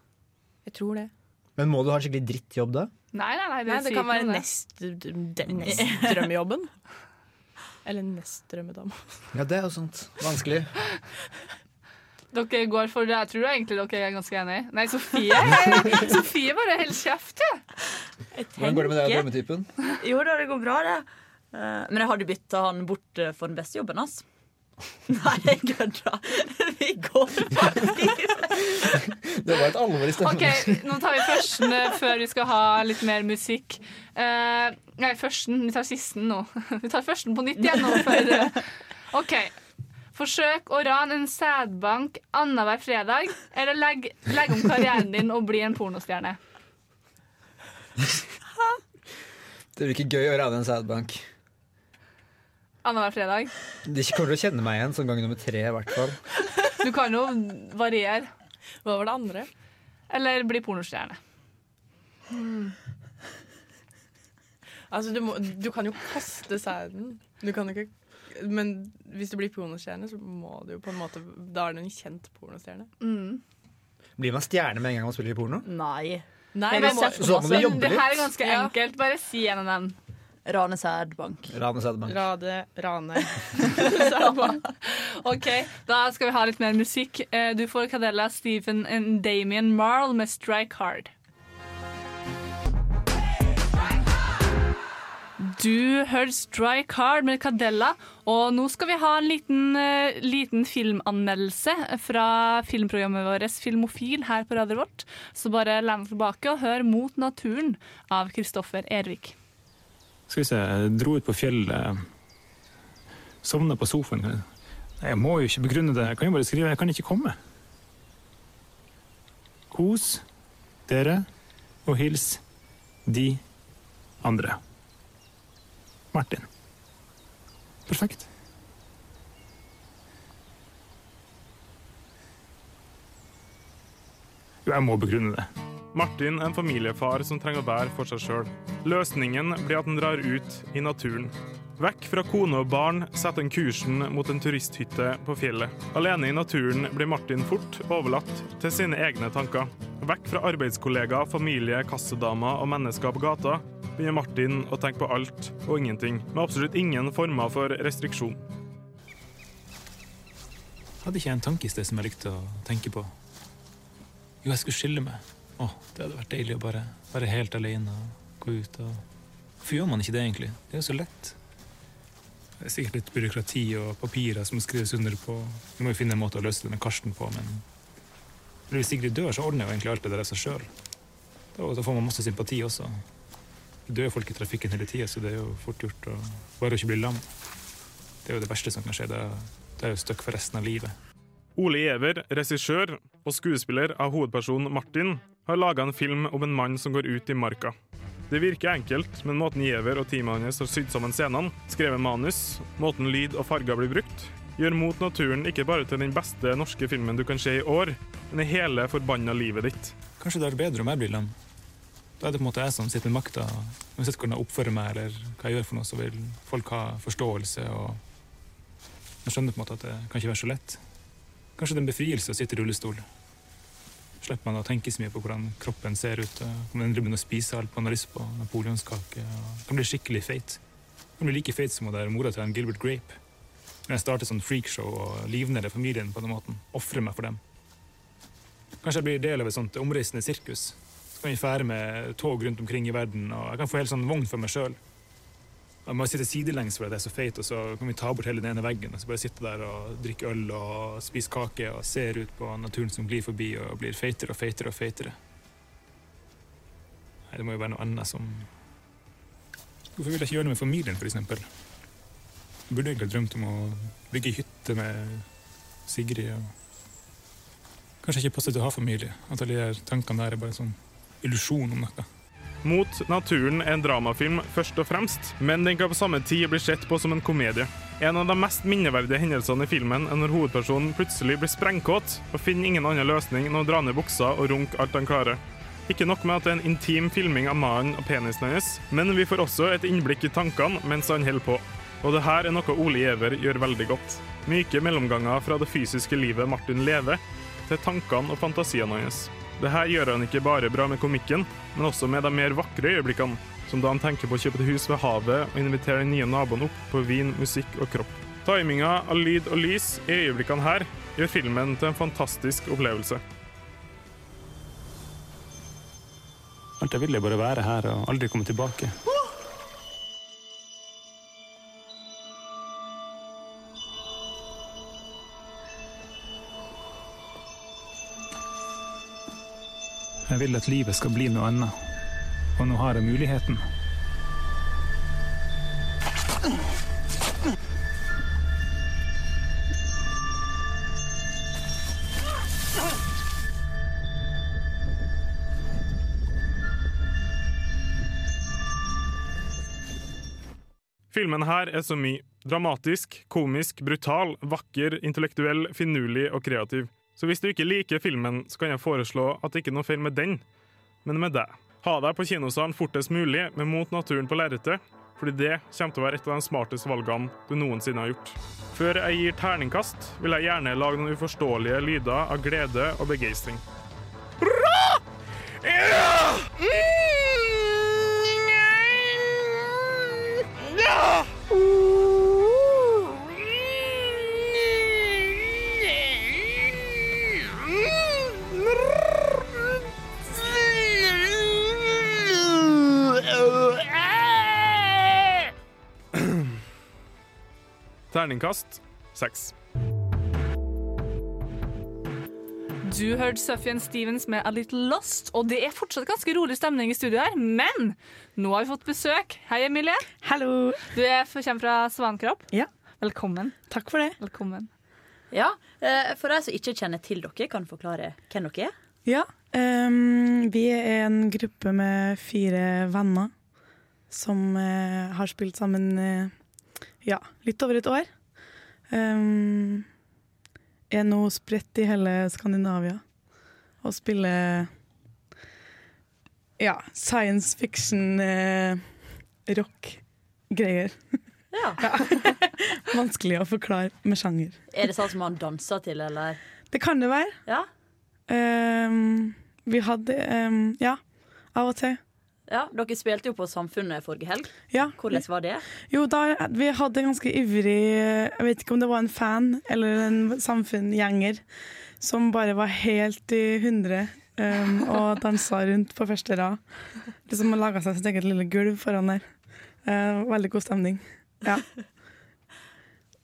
Jeg tror det. Men må du ha en skikkelig drittjobb da? Nei, nei, nei, det, Nei, det kan være nest, nest drømmejobben. Eller nest drømmedama. Ja, det er jo sånt. Vanskelig. Dere går for det. Jeg tror egentlig dere er ganske enige. Nei, Sofie Sofie bare holder kjeft, jeg. Hvordan går det med deg og drømmetypen? Jo da, det går bra, det. Eh, men jeg hadde bytta han bort eh, for den beste jobben hans. Nei, jeg kødder. Vi går Det var et alvor i stemmen. OK, nå tar vi førsten eh, før vi skal ha litt mer musikk. Uh, nei, førsten. Vi tar sisten nå. Vi tar førsten på nytt igjen nå. For, uh, OK. Forsøk å rane en sædbank annenhver fredag, eller legg, legg om karrieren din og bli en pornostjerne. Det blir ikke gøy å rane en sædbank. Annenhver fredag. De kommer til å kjenne meg igjen som gang nummer tre. i hvert fall Du kan jo variere. Hva var det andre? Eller bli pornostjerne. Altså, du, må, du kan jo kaste sæden. Du kan jo ikke Men hvis du blir pornostjerne, så må du jo på en måte Da er du en kjent pornostjerne. Mm. Blir man stjerne med en gang man spiller i porno? Nei. Nei, Nei må, Så må du jobbe Det her er ganske enkelt. Bare si en av dem. Rane sædbank. Rane sædbank. Rade, rane. OK, da skal vi ha litt mer musikk. Eh, Du får Cadella, Stephen and Damien Marl med 'Strike Hard'. Du hørte 'Strike Hard' med Cadella, og nå skal vi ha en liten, eh, liten filmanmeldelse fra filmprogrammet vårt Filmofil her på Radio Vårt. Så bare len deg tilbake og hør 'Mot naturen' av Kristoffer Ervik. Skal vi se, dro ut på fjellet. Sovna på sofaen. Jeg må jo ikke begrunne det. Jeg kan jo bare skrive 'jeg kan ikke komme'. Kos dere og hils de andre. Martin. Perfekt. Jo, jeg må begrunne det. Martin er en familiefar som trenger å være for seg sjøl. Løsningen blir at han drar ut i naturen. Vekk fra kone og barn setter han kursen mot en turisthytte på fjellet. Alene i naturen blir Martin fort overlatt til sine egne tanker. Vekk fra arbeidskollegaer, familie, kassedamer og mennesker på gata begynner Martin å tenke på alt og ingenting, med absolutt ingen former for restriksjon. Hadde ikke jeg en tanke i sted som jeg likte å tenke på? Jo, jeg skulle skille meg. Å, det hadde vært deilig å bare være helt alene og gå ut og Hvorfor gjør man ikke det, egentlig? Det er jo så lett. Det er sikkert litt byråkrati og papirer som skrives under på. Vi må jo finne en måte å løse det med Karsten på, men hvis Sigrid dør, så ordner jo egentlig alt det der av seg sjøl. Da får man masse sympati også. Det dør folk i trafikken hele tida, så det er jo fort gjort å bare ikke bli lam. Det er jo det verste som kan skje. Det er, det er jo støkk for resten av livet. Ole Giæver, regissør og skuespiller av hovedpersonen Martin, har laga en film om en mann som går ut i marka. Det virker enkelt, men måten Giæver og teamet hans har sydd sammen scenene, skrevet manus, måten lyd og farger blir brukt, gjør Mot naturen ikke bare til den beste norske filmen du kan se i år, men i hele forbanna livet ditt. Kanskje det er bedre om jeg blir lam. Da er det på en måte jeg som sitter med makta. Uansett hvordan jeg oppfører meg eller hva jeg gjør, for noe, så vil folk ha forståelse. og Jeg skjønner på en måte at det kan ikke være så lett. Kanskje det er en befrielse å sitte i rullestol. Slipper man å tenke så mye på hvordan kroppen ser ut. Om man endelig begynne å spise alt man har lyst på. Napoleonskake. Kan bli skikkelig feit. Kan bli like feit som å være mora til en Gilbert Grape. Når jeg starter sånn freakshow og livnærer familien på den måten. Ofrer meg for dem. Kanskje jeg blir del av et sånt omreisende sirkus. Så kan vi fære med tog rundt omkring i verden, og jeg kan få helt sånn vogn for meg sjøl. Jeg må sitte sidelengs fordi jeg er så feit, og så kan vi ta bort hele den ene veggen. Og så bare sitte der og drikke øl og spise kake og ser ut på naturen som glir forbi og blir feitere og feitere og feitere. Nei, det må jo være noe annet som Hvorfor vil jeg ikke gjøre det med familien, f.eks.? Jeg burde egentlig ha drømt om å bygge hytte med Sigrid. og Kanskje ikke passer til å ha familie. At alle de tankene der er bare en sånn illusjon om noe. Mot naturen er en dramafilm først og fremst, men den kan på samme tid bli sett på som en komedie. En av de mest minneverdige hendelsene i filmen er når hovedpersonen plutselig blir sprengkåt og finner ingen annen løsning enn å dra ned buksa og runke alt han klarer. Ikke nok med at det er en intim filming av mannen og penisen hans, men vi får også et innblikk i tankene mens han holder på. Og det her er noe Ole Giæver gjør veldig godt. Myke mellomganger fra det fysiske livet Martin lever, til tankene og fantasiene hans. Det her gjør han ikke bare bra med komikken, men også med de mer vakre øyeblikkene, som da han tenker på å kjøpe et hus ved havet og invitere den nye naboen opp på vin, musikk og kropp. Timinga av lyd og lys i øyeblikkene her gjør filmen til en fantastisk opplevelse. Jeg vil, er bare være her og aldri komme tilbake. Jeg vil at livet skal bli noe annet, og nå har jeg muligheten. Filmen her er så mye. Dramatisk, komisk, brutal, vakker, intellektuell, finurlig og kreativ. Så hvis du ikke liker filmen, så kan jeg foreslå at det ikke er noe feil med den, men med deg. Ha deg på kinosalen fortest mulig men Mot naturen på lerretet, fordi det kommer til å være et av de smarteste valgene du noensinne har gjort. Før jeg gir terningkast, vil jeg gjerne lage noen uforståelige lyder av glede og begeistring. Terningkast seks. Du hørte Suffian Stevens med A Little Lost, og det er fortsatt ganske rolig stemning i studio her, men nå har vi fått besøk. Hei, Emilie. Hallo. Du er, kommer fra Svankropp. Ja. Velkommen. Takk for det. Velkommen. Ja, eh, For de som ikke kjenner til dere, kan forklare hvem dere er? Ja, um, vi er en gruppe med fire venner som uh, har spilt sammen eh, ja, litt over et år. Um, er nå spredt i hele Skandinavia og spiller ja, science fiction eh, rock-greier. Ja. Vanskelig å forklare med sjanger. Er det sånn som man danser til, eller? Det kan det være. Ja. Um, vi hadde um, Ja, av og til. Ja, Dere spilte jo på Samfunnet forrige helg. Ja. Hvordan var det? Jo, da, vi hadde en ganske ivrig Jeg vet ikke om det var en fan eller en samfunngjenger som bare var helt i hundre um, og dansa rundt på første rad. Liksom Laga seg sitt eget lille gulv foran der. Uh, veldig god stemning. Ja.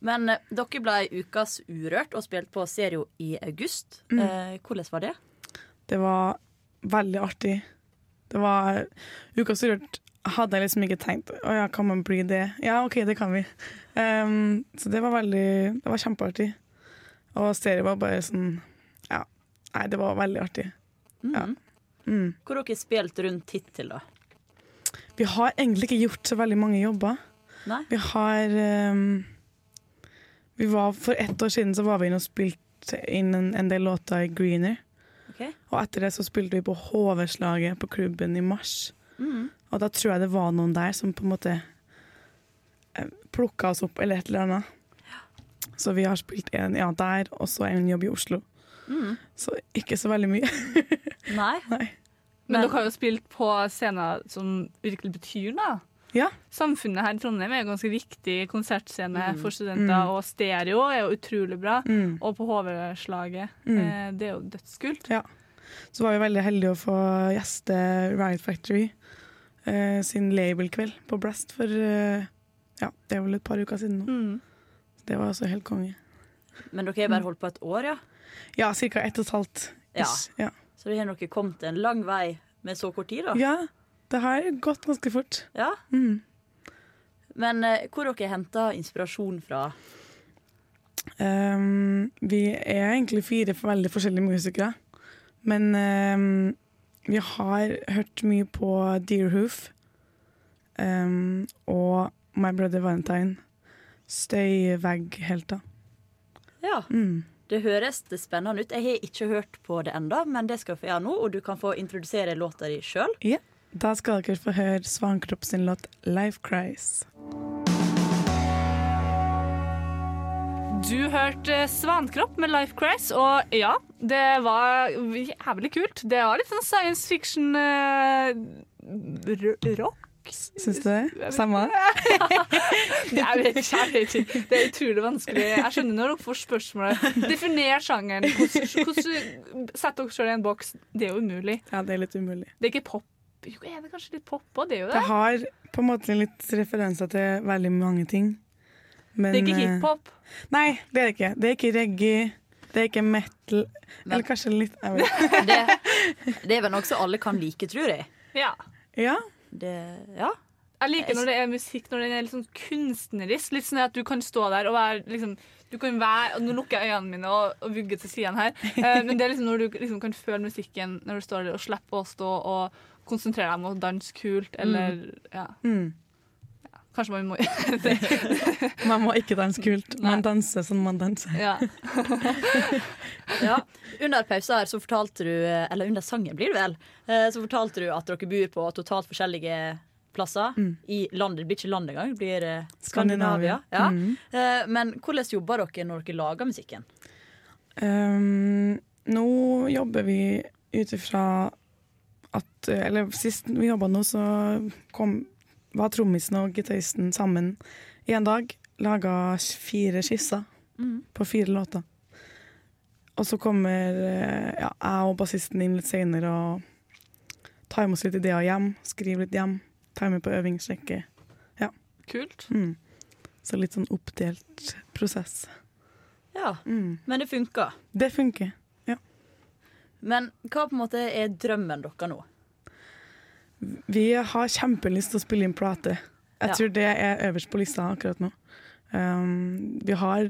Men eh, dere ble Ukas Urørt og spilte på Serio i august. Mm. Eh, hvordan var det? Det var veldig artig. Det var Ukas Urørt hadde jeg liksom ikke tenkt Å ja, kan man bli det? Ja, OK, det kan vi. Um, så det var veldig Det var kjempeartig. Og stereo var bare sånn Ja. Nei, det var veldig artig. Ja. Mm. Hvor dere spilt rundt hittil, da? Vi har egentlig ikke gjort så veldig mange jobber. Nei? Vi har um, vi var, For ett år siden så var vi inne og spilte inn en, en del låter i Greener. Ok. Og etter det så spilte vi på HV-slaget på klubben i mars. Mm. Og da tror jeg det var noen der som på en måte plukka oss opp, eller et eller annet. Så vi har spilt en ja, der, og så en jobb i Oslo. Mm. Så ikke så veldig mye. Nei? Nei. Men, dere har jo spilt på scener som virkelig betyr noe. Ja. Samfunnet her i Trondheim er jo ganske viktig konsertscene Mm. for studenter, Mm. og stereo er jo utrolig bra. Mm. Og på HV-slaget. Mm. Eh, det er jo dødskult. Ja. Så var vi veldig heldige å få gjeste Riot Factory eh, sin labelkveld på Blast for eh, ja, det er vel et par uker siden nå. Mm. Det var altså helt konge. Men dere har bare holdt på et år, ja? Ja, ca. ett og et halvt. Ja. Ja. Så dere har nok kommet en lang vei med så kort tid, da? ja, det har gått ganske fort. Ja. Mm. Men uh, hvor dere henta inspirasjon fra? Um, vi er egentlig fire veldig forskjellige musikere. Men um, vi har hørt mye på Deerhoof um, og My Brother Valentine. Støyvegghelter. Ja. Mm. Det høres det spennende ut. Jeg har ikke hørt på det enda, men det skal jeg få gjøre nå, og du kan få introdusere låta di sjøl. Ja. Da skal dere få høre Svankropp sin låt 'Life Cries'. Du hørte Svankropp med Life Cries, og ja, det var jævlig kult. Det var litt sånn science fiction eh, rock. Syns du det? Samme? Jeg vet ikke, jeg vet ikke. Det er utrolig vanskelig. Jeg skjønner når dere får spørsmålet. Definer sjangeren. Hvordan, hvordan Sett dere selv i en boks. Det er jo umulig. Ja, det er litt umulig. Det er ikke pop. Jo, er det kanskje litt pop òg? Det er jo det. Det har på en måte litt referanser til veldig mange ting. Men, Det er ikke eh, hiphop. Nei, det er det ikke. Det er ikke reggae. Det er ikke metal. Eller kanskje litt jeg vet. Det, det er vel noe som alle kan like, tror jeg. Ja. Ja. Det, ja. Jeg liker når det er musikk når den er litt sånn kunstnerisk. Litt sånn at du kan stå der og være liksom du kan være, og Nå lukker jeg øynene mine og, og vugger til sidene her. Eh, men det er liksom når du liksom kan føle musikken når du står der og slipper å stå og konsentrere deg om å danse kult, eller ja. Mm. Kanskje man må Man må ikke danse kult. Man danser som man danser. Ja. ja. Under pausen her så fortalte du, eller under sangen blir det vel, eh, så fortalte du at dere bor på totalt forskjellige plasser Mm. i landet. Det blir ikke land engang, det blir eh, Skandinavia. Skandinavia. Ja. Mm. Eh, Men hvordan jobber dere når dere lager musikken? Um, nå jobber vi ut ifra at Eller sist vi jobba nå, så kom, var trommisen og gitaristen sammen i en dag. Laga fire skisser Mm. på fire låter. Og så kommer eh, ja, jeg og bassisten inn litt seinere og tar med oss litt ideer hjem. Skriver litt hjem. Tar med på øvingssjekke. Ja. Kult. Mm. Så litt sånn oppdelt prosess. Ja, Mm. Men det funker. Det funker. Men hva på en måte er drømmen deres nå? Vi har kjempelyst til å spille inn plate. Jeg Ja. tror det er øverst på lista akkurat nå. Um, vi har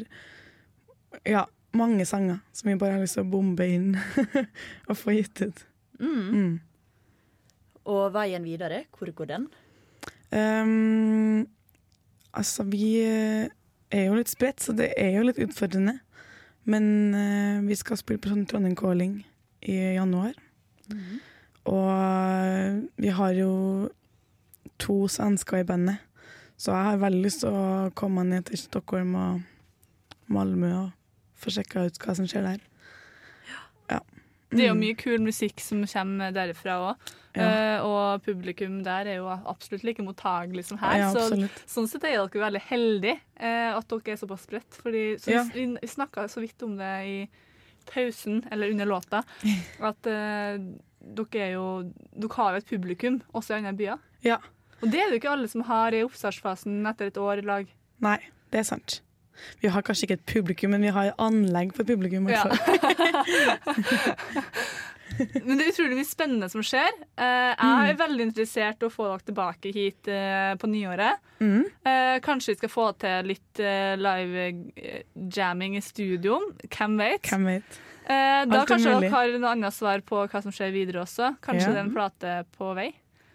ja, mange sanger som vi bare har lyst til å bombe inn og få gitt ut. Mm. Mm. Og veien videre, hvor går den? Um, altså, vi eh, er jo litt spredt, så det er jo litt utfordrende. Men uh, vi skal spille på sånn Trondheim Calling i januar. Og eh, vi har jo to svensker i bandet, så jeg har veldig lyst til å komme ned til Stockholm og Malmö og få sjekka ut hva som skjer der. Ja. Det er jo Mm. mye kul musikk som kommer derfra òg. Ja. og publikum der er jo absolutt like mottagelig som her. Ja, så sånn sett er dere veldig heldige uh, at dere er såpass spredt. Fordi, så Ja. vi, vi snakka så vidt om det i pausen, eller under låta, at eh, dere er jo Dere har jo et publikum også i andre byer. Ja. Og det er det jo ikke alle som har i oppstartsfasen etter et år i lag. Nei, det er sant. Vi har kanskje ikke et publikum, men vi har anlegg for publikum. fall. Men det er utrolig mye spennende som skjer. Eh, jeg er veldig interessert i å få dere tilbake hit eh, på nyåret. Mm. Eh, kanskje vi skal få til litt eh, live eh, jamming i studio. Hvem vet? Hvem vet? Da Alt kanskje dere har noe annet svar på hva som skjer videre også. Kanskje Ja. det er en plate på vei.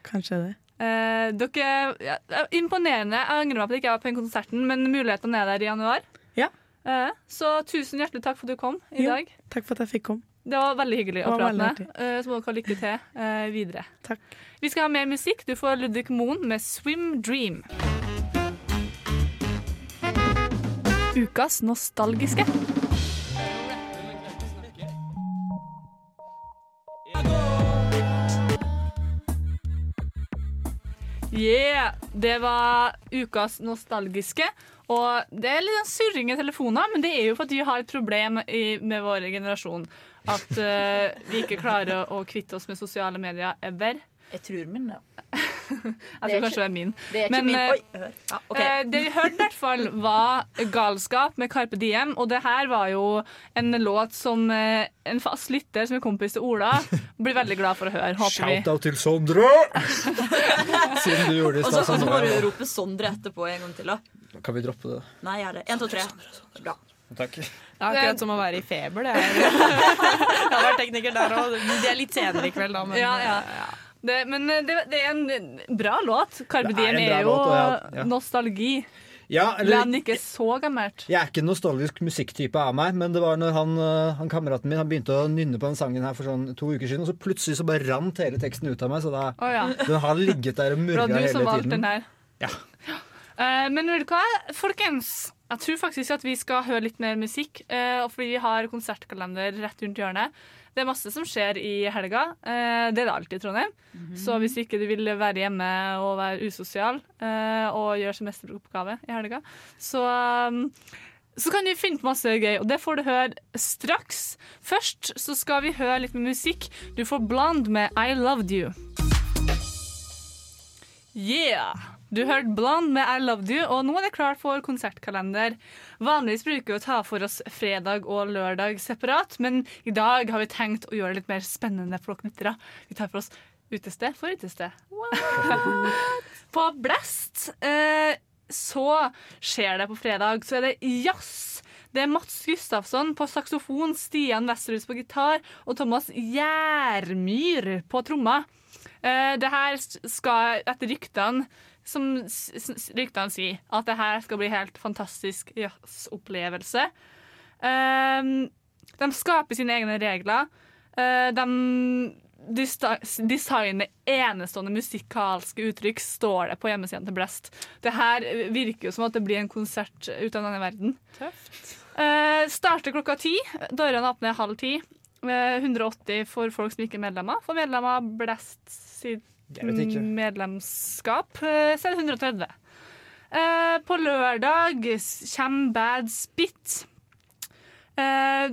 Kanskje det. Eh, dere, ja, er imponerende. Jeg angrer meg på at jeg ikke var på den konserten, men mulighetene er der i januar. Ja. Eh, så tusen hjertelig takk for at du kom i Jo, dag. Takk for at jeg fikk komme. Det var veldig hyggelig å prate med. Eh, Så må dere ha lykke til eh, videre. Takk. Vi skal ha mer musikk. Du får Ludvig Moen med 'Swim Dream'. Ukas nostalgiske. Yeah! Det var ukas nostalgiske. Og det er litt sånn surring i telefoner, men det er jo for at vi har et problem i, med vår generasjon. At uh, vi ikke klarer å, kvitte oss med sosiale medier ever. Jeg tror min, ja. Jeg Det tror kanskje det er min. det er ikke Men, min. eh, Oi, hør. Ja, okay. eh, det vi hørte i hvert fall, var 'Galskap' med Carpe Diem. Og det her var jo en låt som eh, en fast lytter som er kompis til Ola, blir veldig glad for å høre. Håper. Shout-out til Sondre! Siden du gjorde det i Og så stad. og så må du Sondre. rope Sondre etterpå en gang til, da. Kan vi droppe det? Nei, gjør det. Én, to, tre. Bra. Takk. Det er akkurat som å være i feber. Det er. Jeg har vært tekniker der òg. Det er litt senere i kveld, da. Men, Ja, ja. Det, men eh, det, det er en bra låt. Carpe Diem er er jo låt, ja, ja. nostalgi. Ja, Eller Land ikke så gammelt. Jeg er ikke nostalgisk musikktype av meg, men det var når han, øh, han kameraten min han begynte å nynne på den sangen her for sånn to uker siden, og så plutselig så bare rant hele teksten ut av meg, så da, oh, ja. den har ligget der og Det var du som valgte den her. Ja. Uh, men vet du hva, folkens? Jeg tror faktisk at vi skal høre litt mer musikk. eh, fordi vi har konsertkalender rett rundt hjørnet. Det er masse som skjer i helga. Eh, det er det alltid i Trondheim. Så hvis ikke du vil være hjemme og være usosial eh, og gjøre semesteroppgave i helga, så um, så kan du finne på masse gøy, og det får du høre straks. Først så skal vi høre litt med musikk. Du får Blond med I Loved You. Yeah! Du hørte Blond med I Loved You, og nå er det klart for konsertkalender. Vanligvis bruker vi å ta for oss fredag og lørdag separat, men i dag har vi tenkt å gjøre det litt mer spennende for dere lyttere. Vi tar for oss utested for utested. På Blast eh, så skjer det på fredag, så er det jazz. Det er Mats Gustafsson på saksofon, Stian Westerhus på gitar og Thomas Gjermyr på tromma. Eh, det her skal etter ryktene som ryktene sier, at det her skal bli helt fantastisk jazzopplevelse. Eh, de skaper sine egne regler. Eh, de designer enestående musikalske uttrykk, står det på hjemmesiden til Blast. Det her virker jo som at det blir en konsert ut av denne verden. Tøft. starter klokka ti. Dørene åpner halv ti. Eh, 180 for folk som ikke er medlemmer. For medlemmer av Blast sitt. Medlemskap, eh, så er det 130. Eh, på lørdag kommer Bad Spit. Eh,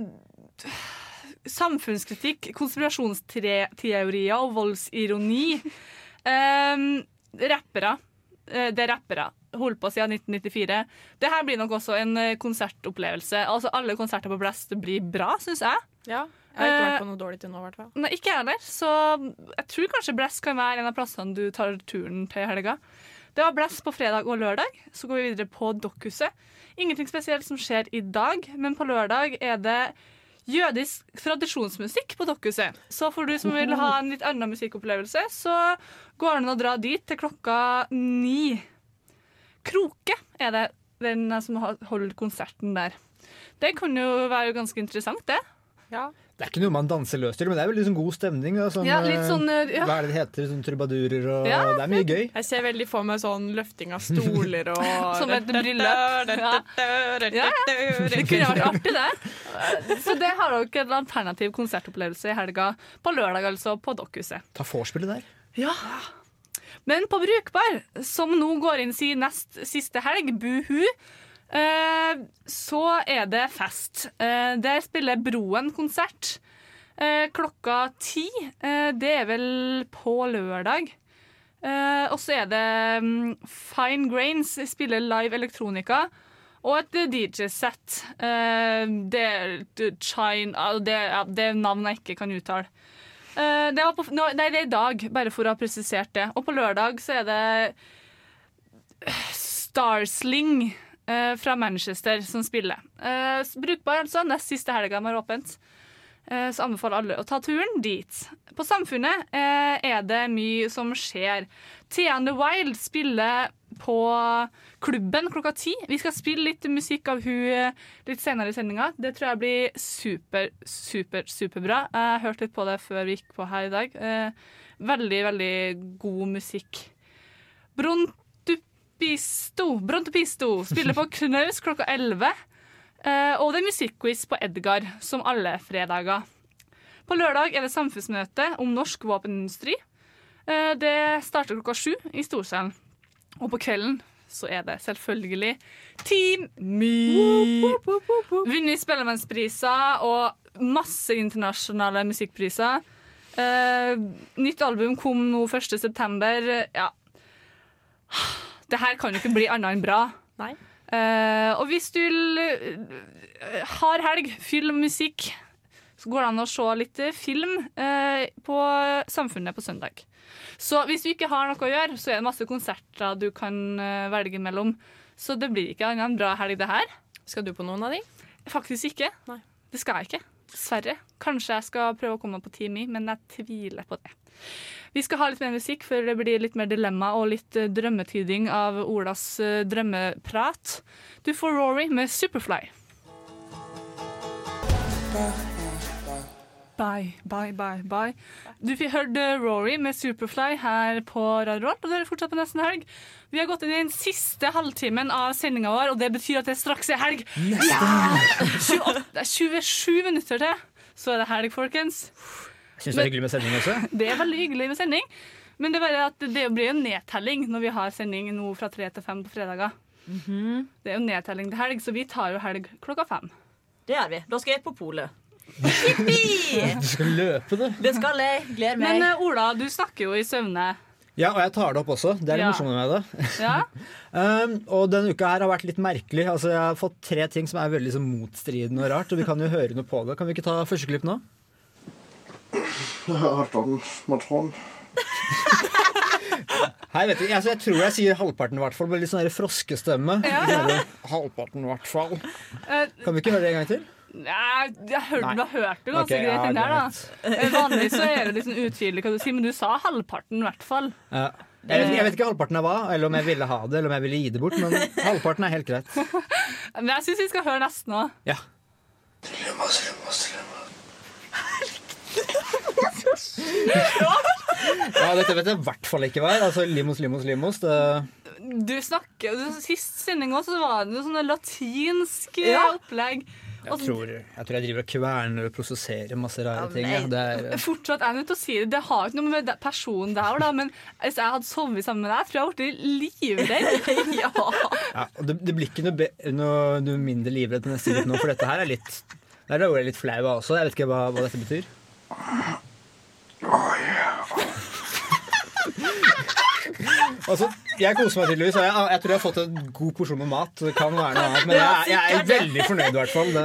samfunnskritikk, konspirasjonsteorier og voldsironi. Eh, rappere. Eh, det er rappere. Holdt på siden 1994. Det her blir nok også en eh, konsertopplevelse. Altså Alle konserter på Blast blir bra, syns jeg. Ja. Jeg har ikke vært Eh, på noe dårlig til nå, i hvert fall. Nei, ikke jeg heller. Så jeg tror kanskje Bless kan være en av plassene du tar turen til i helga. Det var Bless på fredag og lørdag. Så går vi videre på Dokkhuset. Ingenting spesielt som skjer i dag, men på lørdag er det jødisk tradisjonsmusikk på Dokkhuset. Så for du som vil ha en litt annen musikkopplevelse, så går det an å dra dit til klokka ni. Kroke er det den som holder konserten der. Det kan jo være ganske interessant, det. Det er ikke noe man danser løs til, men det er veldig sånn god stemning. Da, sånn, Ja, litt sånn, eh, ja. Hva er det det heter? Sånn trubadurer og Ja. Det er mye gøy. Jeg ser veldig for meg sånn løfting av stoler og Som et bryllup. Ja. Det kunne vært artig, det. Så det har dere en alternativ konsertopplevelse i helga. På lørdag, altså, på Dokkhuset. Ta vorspielet der. Ja. Men på Brukbar, som nå går inn sin nest siste helg, buhu, eh, så er det fest. Eh, der spiller Broen konsert eh, klokka ti. Eh, det er vel på lørdag. Eh, og så er det mm, Fine Grains spiller live elektronika. Og et DJ-sett. Eh, det, det, det, er navn jeg ikke kan uttale. Eh, det, på, nei, det er i dag, bare for å ha presisert det. Og på lørdag så er det eh, Starsling eh, fra Manchester som spiller. Uh, brukbar, altså. Nest siste helga har åpent. Uh, så anbefaler alle å ta turen dit. På Samfunnet er det mye som skjer. Thea and the Wild spiller på klubben klokka ti. Vi skal spille litt musikk av hun litt senere i sendinga. Det tror jeg blir super, super, superbra. Jeg hørte litt på det før vi gikk på her i dag. Veldig, veldig god musikk. Brontupisto, Brontupisto spiller på Knaus klokka 11. Eh, og det er musikkquiz på Edgar, som alle fredager. På lørdag er det samfunnsmøte om norsk våpenindustri. Eh, det starter klokka sju i Storsalen. Og på kvelden så er det selvfølgelig Team Me! Vunnet Spellemannspriser og masse internasjonale musikkpriser. Eh, nytt album kom nå 1. september. Ja. Det her kan jo ikke bli annet enn bra. Nei. Uh, og hvis du uh, har helg, fyll musikk, så går det an å se litt film uh, på Samfunnet på søndag. Så hvis du ikke har noe å gjøre, så er det masse konserter du kan eh, velge mellom. Så det blir ikke annet enn bra helg, det her. Skal du på noen av de? Faktisk ikke. Nei. Det skal jeg ikke. Dessverre. Kanskje jeg skal prøve å komme på Team I, men jeg tviler på det. Vi skal ha litt mer musikk før det blir litt mer dilemma og litt eh, drømmetyding av Olas eh, drømmeprat. Du får Rory med Superfly. Bye, bye, bye, bye. Du fikk hørt Rory med Superfly her på Radio Rolt, og det er fortsatt på nesten helg. Vi har gått inn i den siste halvtimen av sendinga vår, og det betyr at det straks er helg. Ja! 28, det er 27 minutter til, så er det helg, folkens. Syns det er hyggelig med sending også. Det er veldig hyggelig med sending, men det, er bare at det blir jo nedtelling når vi har sending nå fra tre til fem på fredager. Det er jo nedtelling til helg, så vi tar jo helg klokka fem. Det gjør vi. Da skal jeg på polet. Jippi! Du skal løpe, du. Det skal jeg. Gleder meg. Men uh, Ola, du snakker jo i søvne. Ja, og jeg tar det opp også. Det er det Ja. morsomme med det. Ja? Um, og denne uka her har vært litt merkelig. Altså, jeg har fått tre ting som er veldig sånn, motstridende og rart. Og vi kan jo høre noe på det. Kan vi ikke ta første klipp nå? Halvparten matron. Hei, vet du, altså, jeg tror jeg sier halvparten i hvert fall, med litt sånn froskestemme. Ja, ja. Sånn Halvparten i hvert fall. Eh, Kan vi ikke høre det en gang til? Nei, jeg hørte, du har hørt det ganske okay, greit inn der, da. Eh, Vanligvis så er det sånn utydelig hva du sier, men du sa halvparten i hvert fall. Ja. Jeg, vet, jeg vet ikke halvparten av hva, eller om jeg ville ha det, eller om jeg ville gi det bort, men halvparten er helt greit. Men jeg syns vi skal høre nesten òg. Ja. Ja, dette vet jeg i hvert fall ikke hva er. Altså limos, limos, limos. Det, Du snakker du- Sist sending også, så var det jo sånne latinsk Ja. opplegg. jeg, tror, jeg tror jeg driver og kverner og prosesserer masse rare ting. Ja. Det er, Fortsatt er jeg nødt til å si det. Det har ikke noe med det- personen der da, men hvis jeg hadde sovet sammen med deg, tror jeg jeg hadde blitt livredd. ja. ja, det, det blir ikke noe, noe, noe mindre livredd på neste klipp nå, for dette her er litt Der er jeg litt flau av også. Jeg vet ikke hva, hva dette betyr. Altså, jeg koser meg tydeligvis. Og jeg, jeg tror jeg har fått en god porsjon med mat. Det kan være noe annet, men jeg, jeg er veldig fornøyd, i hvert fall. Det,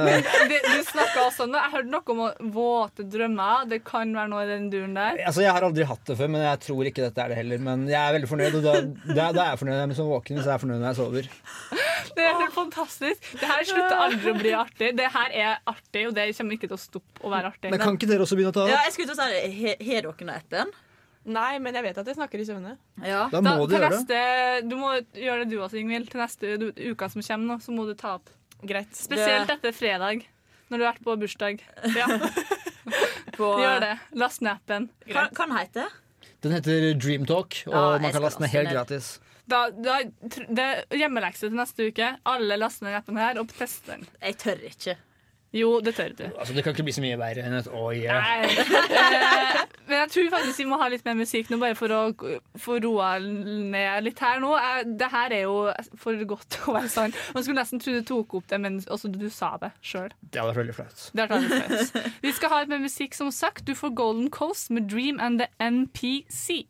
Det, du snakket også nå, Jeg hørte noe om våte drømmer. Det kan være noe i den duren der. altså, jeg har aldri hatt det før, men jeg tror ikke dette er det heller. Men jeg er veldig fornøyd, og da, da, da er jeg fornøyd når jeg er liksom våken, så jeg er fornøyd når jeg sover. Det er helt fantastisk. Det her slutter aldri å bli artig. Det her er artig, og det kommer ikke til å stoppe å være artig. Men kan ikke dere også begynne å ta Ja, jeg skulle til å si Har dere noe etter den? Nei, men jeg vet at jeg snakker i søvne. Ja. Da må du gjøre gjøre det. Du må gjøre det du også, Ingvild. Til neste du, uka som kommer, nå, så må du ta opp. Greit. Spesielt etter fredag, når du har vært på bursdag. Ja. På, Gjør det. Last ned appen. Hva heter den Den heter Dreamtalk, og Ja, man kan laste den helt ned. gratis. Da, da, det er hjemmelekse til neste uke. Alle laster ned appen her og tester den. Jeg tør ikke. Jo, det tør du. Altså, Det kan ikke bli så mye verre enn et oi. yeah. Nei. Men jeg tror faktisk vi må ha litt mer musikk nå, bare for å få roa ned litt her nå. Det her er jo for godt til å være sant. Man skulle nesten tro du tok opp det, men også du sa det sjøl. Det hadde vært veldig flaut. Vi skal ha litt mer musikk, som sagt. Du får Golden Coast med Dream and the NPC.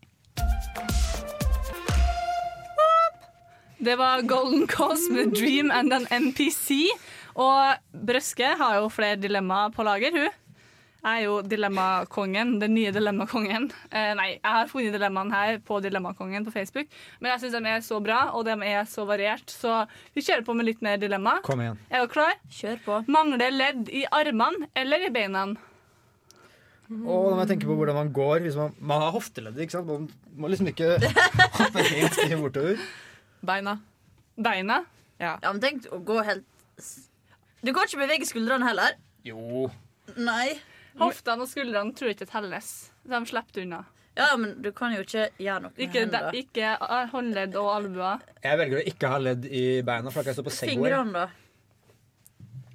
Det var Golden Coast med Dream and an NPC. Og Brøske har jo flere dilemmaer på lager, hun. Jeg er jo dilemmakongen, den nye dilemmakongen. Eh, nei, jeg har funnet dilemmaene her på Dilemmakongen på Facebook. Men jeg syns de er så bra, og de er så variert, så vi kjører på med litt mer dilemma. Kom igjen. Er dere klar? Kjør på. Mangler ledd i armene eller i beina? Og da må jeg tenke på hvordan man går hvis man, man har hofteledd. ikke sant? Man må liksom ikke hoppe helt bortover. Beina. Beina? Ja. Ja, men tenk å gå helt Du kan ikke bevege skuldrene heller. Jo. Nei. Hoftene og skuldrene tror jeg ikke telles. De slipper unna. Ja, men du kan jo ikke gjøre noe med Ikke, de, hendene. ikke ah, håndledd og albuer. Jeg velger å ikke ha ledd i beina, for da kan jeg stå på Segway. Fingrene, da?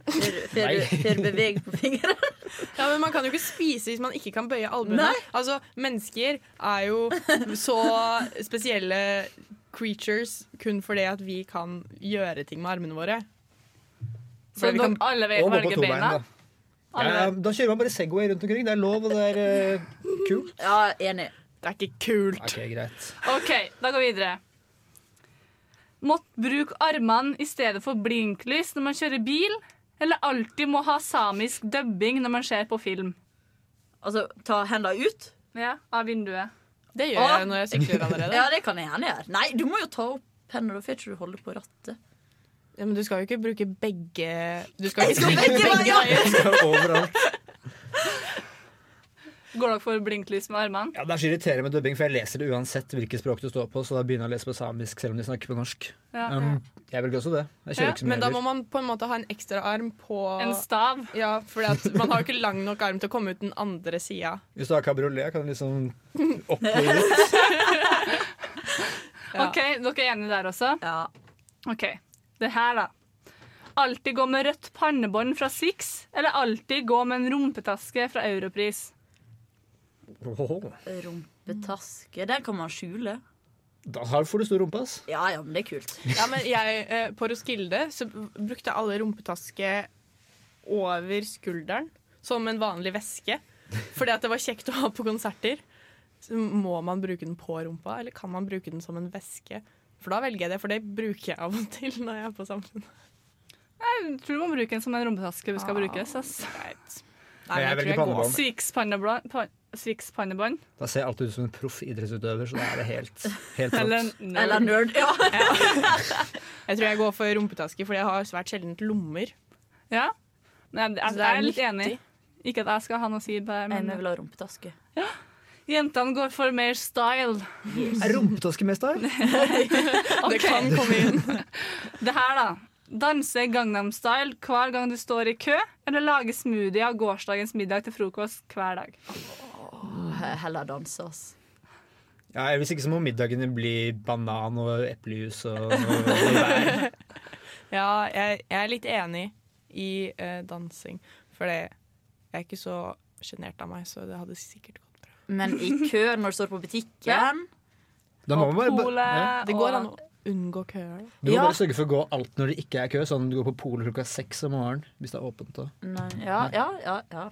Får beveg på fingrene? Ja, men Man kan jo ikke spise hvis man ikke kan bøye albuene. Altså, Mennesker er jo så spesielle creatures kun fordi at vi kan gjøre ting med armene våre. Så vi kan- alle velger bein, beina? da. Ja, da kjører man bare Segway rundt omkring. Det er lov, og det er uh, kult. Ja, enig. Det er ikke kult. Ok, greit. OK, da går vi videre. Måtte bruke armene i stedet for blinklys når man kjører bil, eller alltid må ha samisk dubbing når man ser på film? Altså, ta hendene ut? Ja, av vinduet. Det gjør jeg når jeg sykler allerede. Ja, det kan jeg gjerne gjøre. Nei, du må jo ta opp hendene, da får ikke du holde på rattet. Ja, men du skal jo ikke bruke begge Du skal ikke skal begge veier. Går dere for blinklys med armene? Ja, Det er så irriterende med dubbing, for jeg leser det uansett hvilket språk du står på, så da begynner jeg å lese på samisk selv om de snakker på norsk. Ja. Um, jeg velger også det. Jeg kjører Ja, ikke så mye men da må man på en måte ha en ekstra arm på En stav? Ja, for man har jo ikke lang nok arm til å komme ut den andre sida. Hvis du har kabriolet, kan du liksom ut. Ja. OK, dere er enige der også? Ja. OK. Det her, da. Alltid gå med rødt pannebånd fra Six, eller alltid gå med en rumpetaske fra Europris? Rumpetaske. Den kan man skjule. Da har- får du stor rumpe, ass. Ja, ja, men det er kult. Ja, men jeg, eh, På Roskilde så brukte alle rumpetaske over skulderen som en vanlig veske. Fordi at det var kjekt å ha på konserter. Så må man bruke den på rumpa, eller kan man bruke den som en veske? For da velger jeg det, for det bruker jeg av og til når jeg er på Samfunnet. Jeg tror du må bruke den som en rumpetaske hvis skal Ah, brukes. ass. Right. Nei, jeg velger pannebånd. Swix-pannebånd. pa- Swix-pannebånd. Da ser jeg alltid ut som en proff idrettsutøver, så da er det helt, helt Eller nerd. Eller nerd. Ja. Jeg tror jeg går for rumpetaske, fordi jeg har svært sjelden lommer. Ja. men jeg, jeg, jeg er er litt nyttig. enig. Ikke at jeg skal ha noe å si på det, Jeg vil ha rumpetaske. Jentene går for mer style. Er rumpetaske style? Nei, Det kan komme inn. Det her, da. Danse Gangnam Style hver gang du står i kø, eller lage smoothie av gårsdagens middag til frokost hver dag. Oh, Heller danse, ass. Ja, Hvis ikke så må middagene bli banan og eplejus og, og, bær. Ja, jeg, jeg er litt enig i uh, dansing. For jeg er ikke så sjenert av meg, så det hadde sikkert gått. Men i kø når du står på butikken Da må man bare, ja. Det går an å unngå køer. Du må Ja. bare sørge for å gå alt når det ikke er kø. Sånn du går på polet klokka seks om morgenen hvis det er åpent. Og. Nei, ja, ja, ja, ja.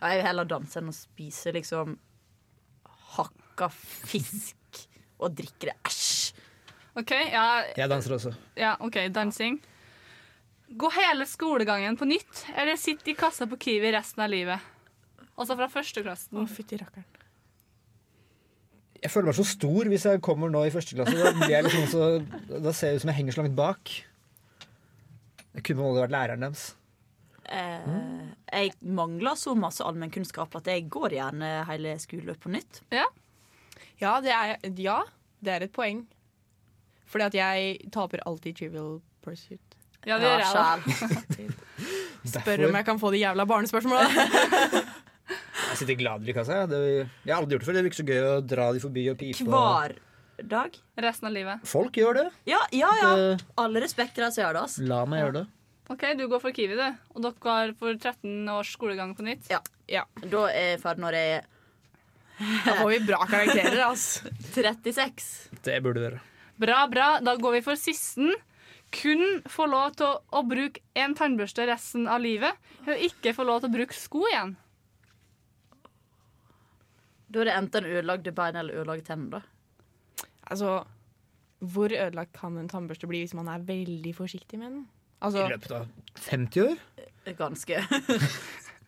ja jeg vil heller danse enn å spise liksom hakka fisk og drikke det. Æsj! OK, ja, Jeg danser også. ja, ok, dansing. Gå hele skolegangen på nytt, eller sitt i kassa på Kiwi resten av livet. Altså fra førsteklassen. Å, fytti rakkeren. Jeg føler meg så stor hvis jeg kommer nå i første klasse. Da, blir jeg liksom så, da ser jeg ut som jeg henger så langt bak. Jeg kunne måte vært læreren deres. Mm. jeg mangler så masse allmennkunnskap at jeg går gjerne hele skoleløpet på nytt. Ja. Ja, det er, ja, det er et poeng. Fordi at jeg taper alltid Trivial Pursuit. Ja, det gjør jeg. Spør om jeg kan få de jævla barnespørsmåla. Jeg sitter gladere i kassa. Det, jeg har aldri gjort det før. Det virker så gøy å dra de forbi og pipe. Hver dag. Resten av livet. Folk gjør det. Ja, ja, ja. Det- Alle respekter som gjør det. ass. La meg gjøre det. OK, du går for Kiwi, du. Og dere går for 13 års skolegang på nytt. Ja. Ja. Da er jeg ferdig når jeg er Da får vi bra karakterer, altså. 36. Det burde dere. Bra, bra. Da går vi for sisten. Kun få lov til å, å bruke én tannbørste resten av livet. Og ikke få lov til å bruke sko igjen. Da er det enten ødelagte bein eller ødelagte tenner. da. Altså, hvor ødelagt kan en tannbørste bli hvis man er veldig forsiktig med den? I Altså, løpet av 50 år? Ganske.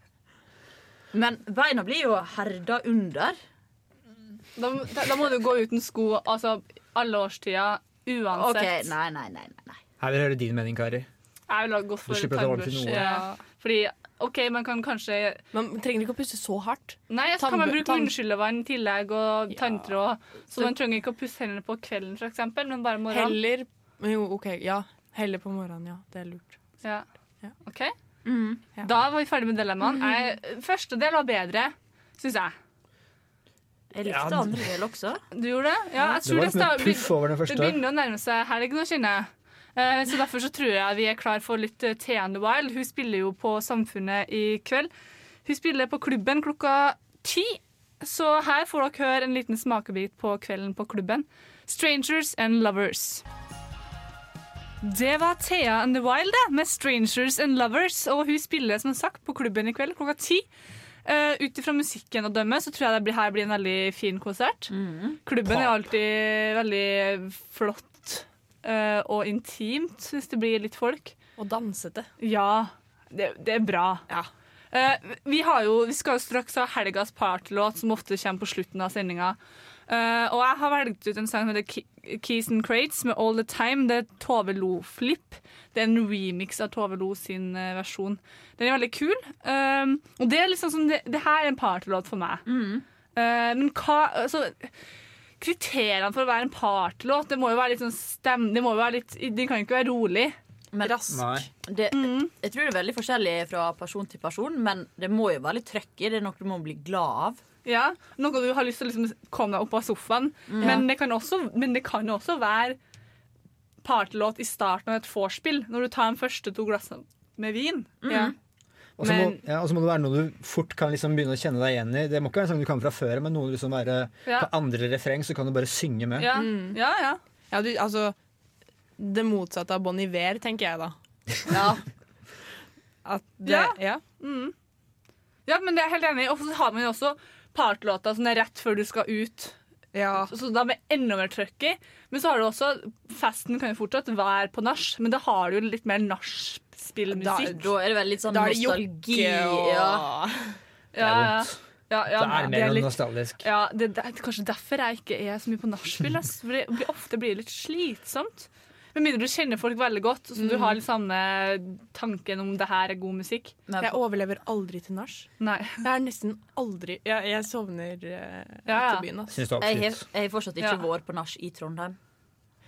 Men beina blir jo herda under. Da, da, da må du gå uten sko altså alle årstider uansett. OK, nei, nei, nei. nei. Her vil jeg høre din mening, Kari. Jeg vil ha gått for tannbørste. Ja. Fordi OK, man kan kanskje man trenger ikke å puste så hardt. Nei, så kan man bruke munnskyllevann i tillegg og tanntråd. Så Så- man trenger ikke å pusse hendene på kvelden, for eksempel, men bare morgenen. Heller Jo, OK, ja. Heller på morgenen, ja. Det er lurt. Ja. Ja. OK? Ja. Da var vi ferdig med dilemmaene. Jeg- Første del var bedre, syns jeg. Jeg likte Ja, andre del også. Du gjorde det? Ja, jeg Det tror var det, litt mer sta- puff over den det begynner å nærme seg helg nå, kjenner jeg. Eh, Så Derfor så tror jeg vi er klar for litt Thea and the Wild. Hun spiller jo på Samfunnet i kveld. Hun spiller på klubben klokka ti. Så her får dere høre en liten smakebit på kvelden på klubben. 'Strangers and Lovers'. Det var Thea and the Wild det, med 'Strangers and Lovers'. Og hun spiller som sagt på klubben i kveld klokka ti. Uh, Ut ifra musikken å dømme så tror jeg det blir, her blir en veldig fin konsert. Klubben er alltid veldig flott eh, og intimt hvis det blir litt folk. Og dansete. Ja, det, det er bra. Eh, vi, har jo, vi skal jo straks ha helgas partylåt, som ofte kommer på slutten av sendinga. Uh, og jeg har valgt ut en sang som heter Keys and Crates med All The Time. Det er Tove Lo-flipp. Det er en remix av Tove Lo sin uh, versjon. Den er veldig kul. Eh, og det er liksom som det, det her er en partylåt for meg. Eh, men hva altså, Kriteriene for å være en partylåt Det må jo være litt sånn stem... Det må jo være litt Den kan jo ikke være rolig. Rask. Det, mm. Jeg tror det er veldig forskjellig fra person til person, men det må jo være litt trøkk i. Det er noe du må bli glad av. Ja, Noe du har lyst til å liksom komme deg opp av sofaen. Men, det kan også, men det kan jo også være partylåt i starten av et vorspiel, når du tar de første to glassene med vin. Ja. Og så må, ja, og så må det være noe du fort kan liksom begynne å kjenne deg igjen i. Det må ikke være en sang du kan fra før, men noe du liksom være Ja. på andre refreng, så kan du bare synge med. Ja, ja, ja. Ja, du, altså Det motsatte av Bon Iver, tenker jeg da. Ja. At det, Ja. ja. Mm. ja, men det er jeg helt enig i. Og så har man jo også partlåta som er rett før du skal ut. Ja. Så, så da med enda mer trøkk i. Men så har du også Festen kan jo fortsatt være på nach, men da har du jo litt mer Da, musikk. da er det vel litt sånn Da nostalgi. og Ja. Det er Ja, ja. vondt. Ja, ja, Det er det mer er litt- nostalgisk. Ja, det, det er kanskje derfor jeg ikke er så mye på nachspiel. For det blir, ofte blir det litt slitsomt. Med mindre du kjenner folk veldig godt, så du har litt samme tanken om det her er god musikk. Jeg overlever aldri til nach. Jeg er nesten aldri Jeg, jeg sovner uh, Ja, ja. etter byen. det jeg har fortsatt ikke Ja. vår på nach i Trondheim.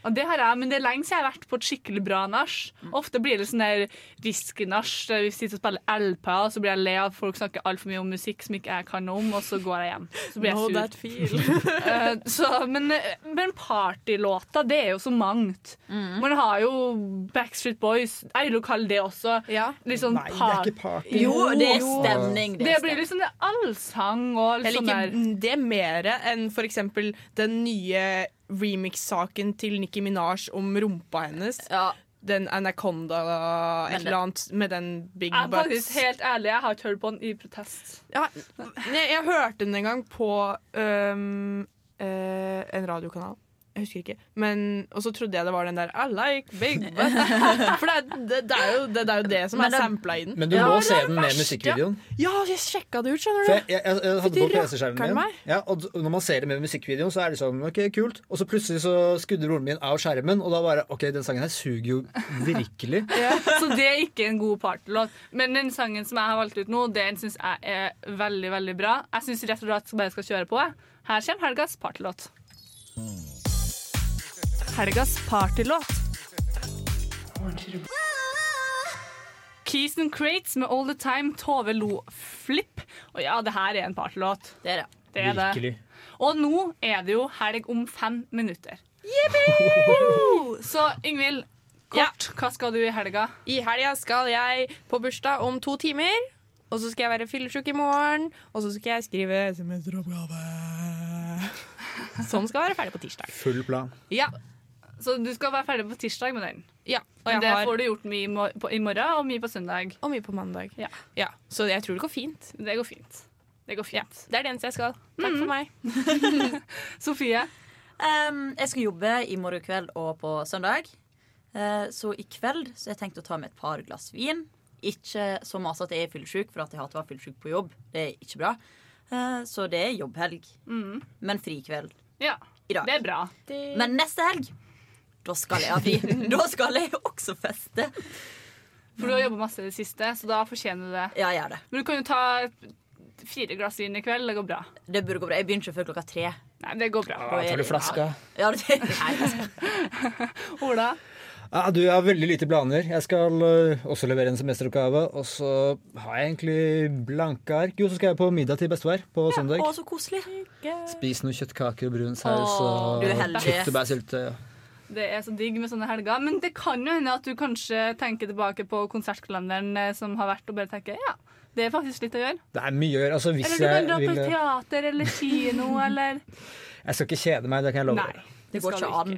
Og det har jeg, men det er lenge siden jeg har vært på et skikkelig bra nach. Ofte blir det sånn der whisky-nach vi sitter og spiller LP-er, og så blir jeg le av at folk snakker altfor mye om musikk som ikke jeg kan noe om, og så går jeg hjem. Så blir jeg that sur. feel. Eh, så, men, men partylåter, det er jo så mangt. Man har jo Backstreet Boys. Jeg vil jo kalle det også ja. litt sånn Nei, det er ikke party. Jo, det er stemning. Det Det blir liksom det allsang og Jeg sånn der. Det er mer enn for eksempel den nye remix-saken til Nicki Minaj om rumpa hennes. Ja, Den Anaconda et eller annet med den big Jeg er faktisk helt ærlig, jeg har ikke hørt på den i protest. Ja, jeg, jeg hørte den en gang på um, uh, en radiokanal. Jeg husker ikke. Men, og så trodde jeg det var den der I like big butt. For det er, det, det, er jo, det, det er jo det som er sampla i den. Men du Ja, må se den med musikkvideoen. Ja, jeg sjekka det ut, skjønner For du. jeg, jeg, jeg hadde på PC-skjermen min. Ja, og når man ser det med musikkvideoen, så er det sånn OK, kult. Og så plutselig så skudde broren min av skjermen, og da bare OK, den sangen her suger jo virkelig. Så det er ikke en god partylåt. Men den sangen som jeg har valgt ut nå, den syns jeg er veldig veldig bra. Jeg syns rett og slett bare skal kjøre på. Her kommer helgas partylåt. Helgas partylåt. Keys and Crates med All The Time, Tove Lo Flipp. Og ja, det her er en partylåt. Det er det. Det er det. Og nå er det jo helg om fem minutter. Så Yngvild, kort, hva skal du i helga? I helga skal jeg på bursdag om to timer. Og så skal jeg være fyllesyk i morgen. Og så skal jeg skrive semesteroppgave. Som skal være ferdig på tirsdag. Full plan. Ja. Så du skal være ferdig på tirsdag med den? ja. Og Men jeg det har får du gjort mye i mor- på- i morgen og mye på søndag. og mye på mandag. Ja. Ja. Så jeg tror det går fint. Det går fint. Det går Ja. Det er det eneste jeg skal. Takk for meg. Sofie? Um, jeg skal jobbe i morgen kveld og på søndag. Uh, så i kveld så har jeg tenkt å ta med et par glass vin. Ikke så masse at jeg er fyllesyk, for at jeg hater å være fyllesyk på jobb. Det er ikke bra. Uh, så det er jobbhelg. Mm. Men frikveld Ja, i dag. det er bra. Men neste helg, da skal jeg ha fri. da skal jeg også feste. For du har jobba masse i det siste, så da fortjener du det. Ja, jeg gjør det. Men du kan jo ta fire glass vin i kveld. Det går bra. Det burde gå bra. Jeg begynner ikke før klokka tre. Nei, det går bra. Ja, tar du flaska? Ja, det, nei. Ola? Ja, du, jeg har veldig lite planer. Jeg skal øh, også levere en semesteroppgave. Og så har jeg egentlig blanke ark. Jo, så skal jeg på middag til bestefar på søndag. Å, så koselig. Spise noen kjøttkaker og brun saus og tyttebærsylte. Det er så digg med sånne helger. Men det kan jo hende at du kanskje tenker tilbake på konsertkalenderen eh, som har vært, og bare tenker ja, det er faktisk litt å gjøre. Det er mye å gjøre. Altså, hvis Eller du kan dra på vil teater eller kino eller Jeg skal ikke kjede meg, det kan jeg love. Nei. Det går ikke an.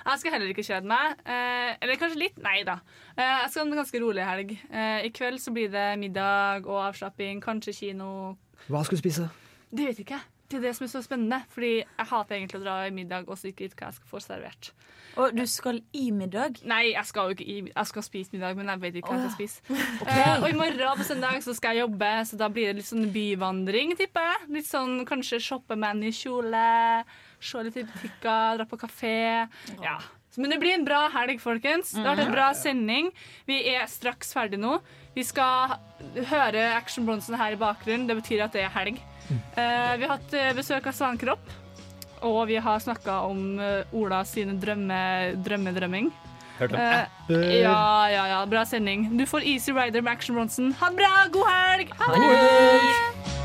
Jeg skal heller ikke kjede meg. Eh, eller kanskje litt. Nei da. Eh, jeg skal ha en ganske rolig helg. Eh, I kveld så blir det middag og avslapping, kanskje kino. Hva skal du spise? Det vet jeg ikke. Det er det som er så spennende. Fordi jeg hater egentlig å dra i middag og så ikke vite hva jeg skal få servert. Og du skal i middag? Nei, jeg skal jo ikke i Jeg skal spise middag, men jeg vet ikke hva jeg skal spise. Eh, og i morgen på søndag så skal jeg jobbe, så da blir det litt sånn byvandring, tipper jeg. Litt sånn kanskje shoppe med en ny kjole, se litt i butikker, dra på kafé. Ja. Men det blir en bra helg, folkens. Det har vært en bra sending. Vi er straks ferdig nå. Vi skal høre Action Bronson her i bakgrunnen. Det betyr at det er helg. Eh, vi har hatt eh, besøk av Svankropp, og vi har snakka om eh, Ola sine drømme, drømmedrømming. Hørt om apper. ja, ja, ja, bra sending. Du får Easy Rider med Action Bronson. Ha det bra! God helg! Ha det.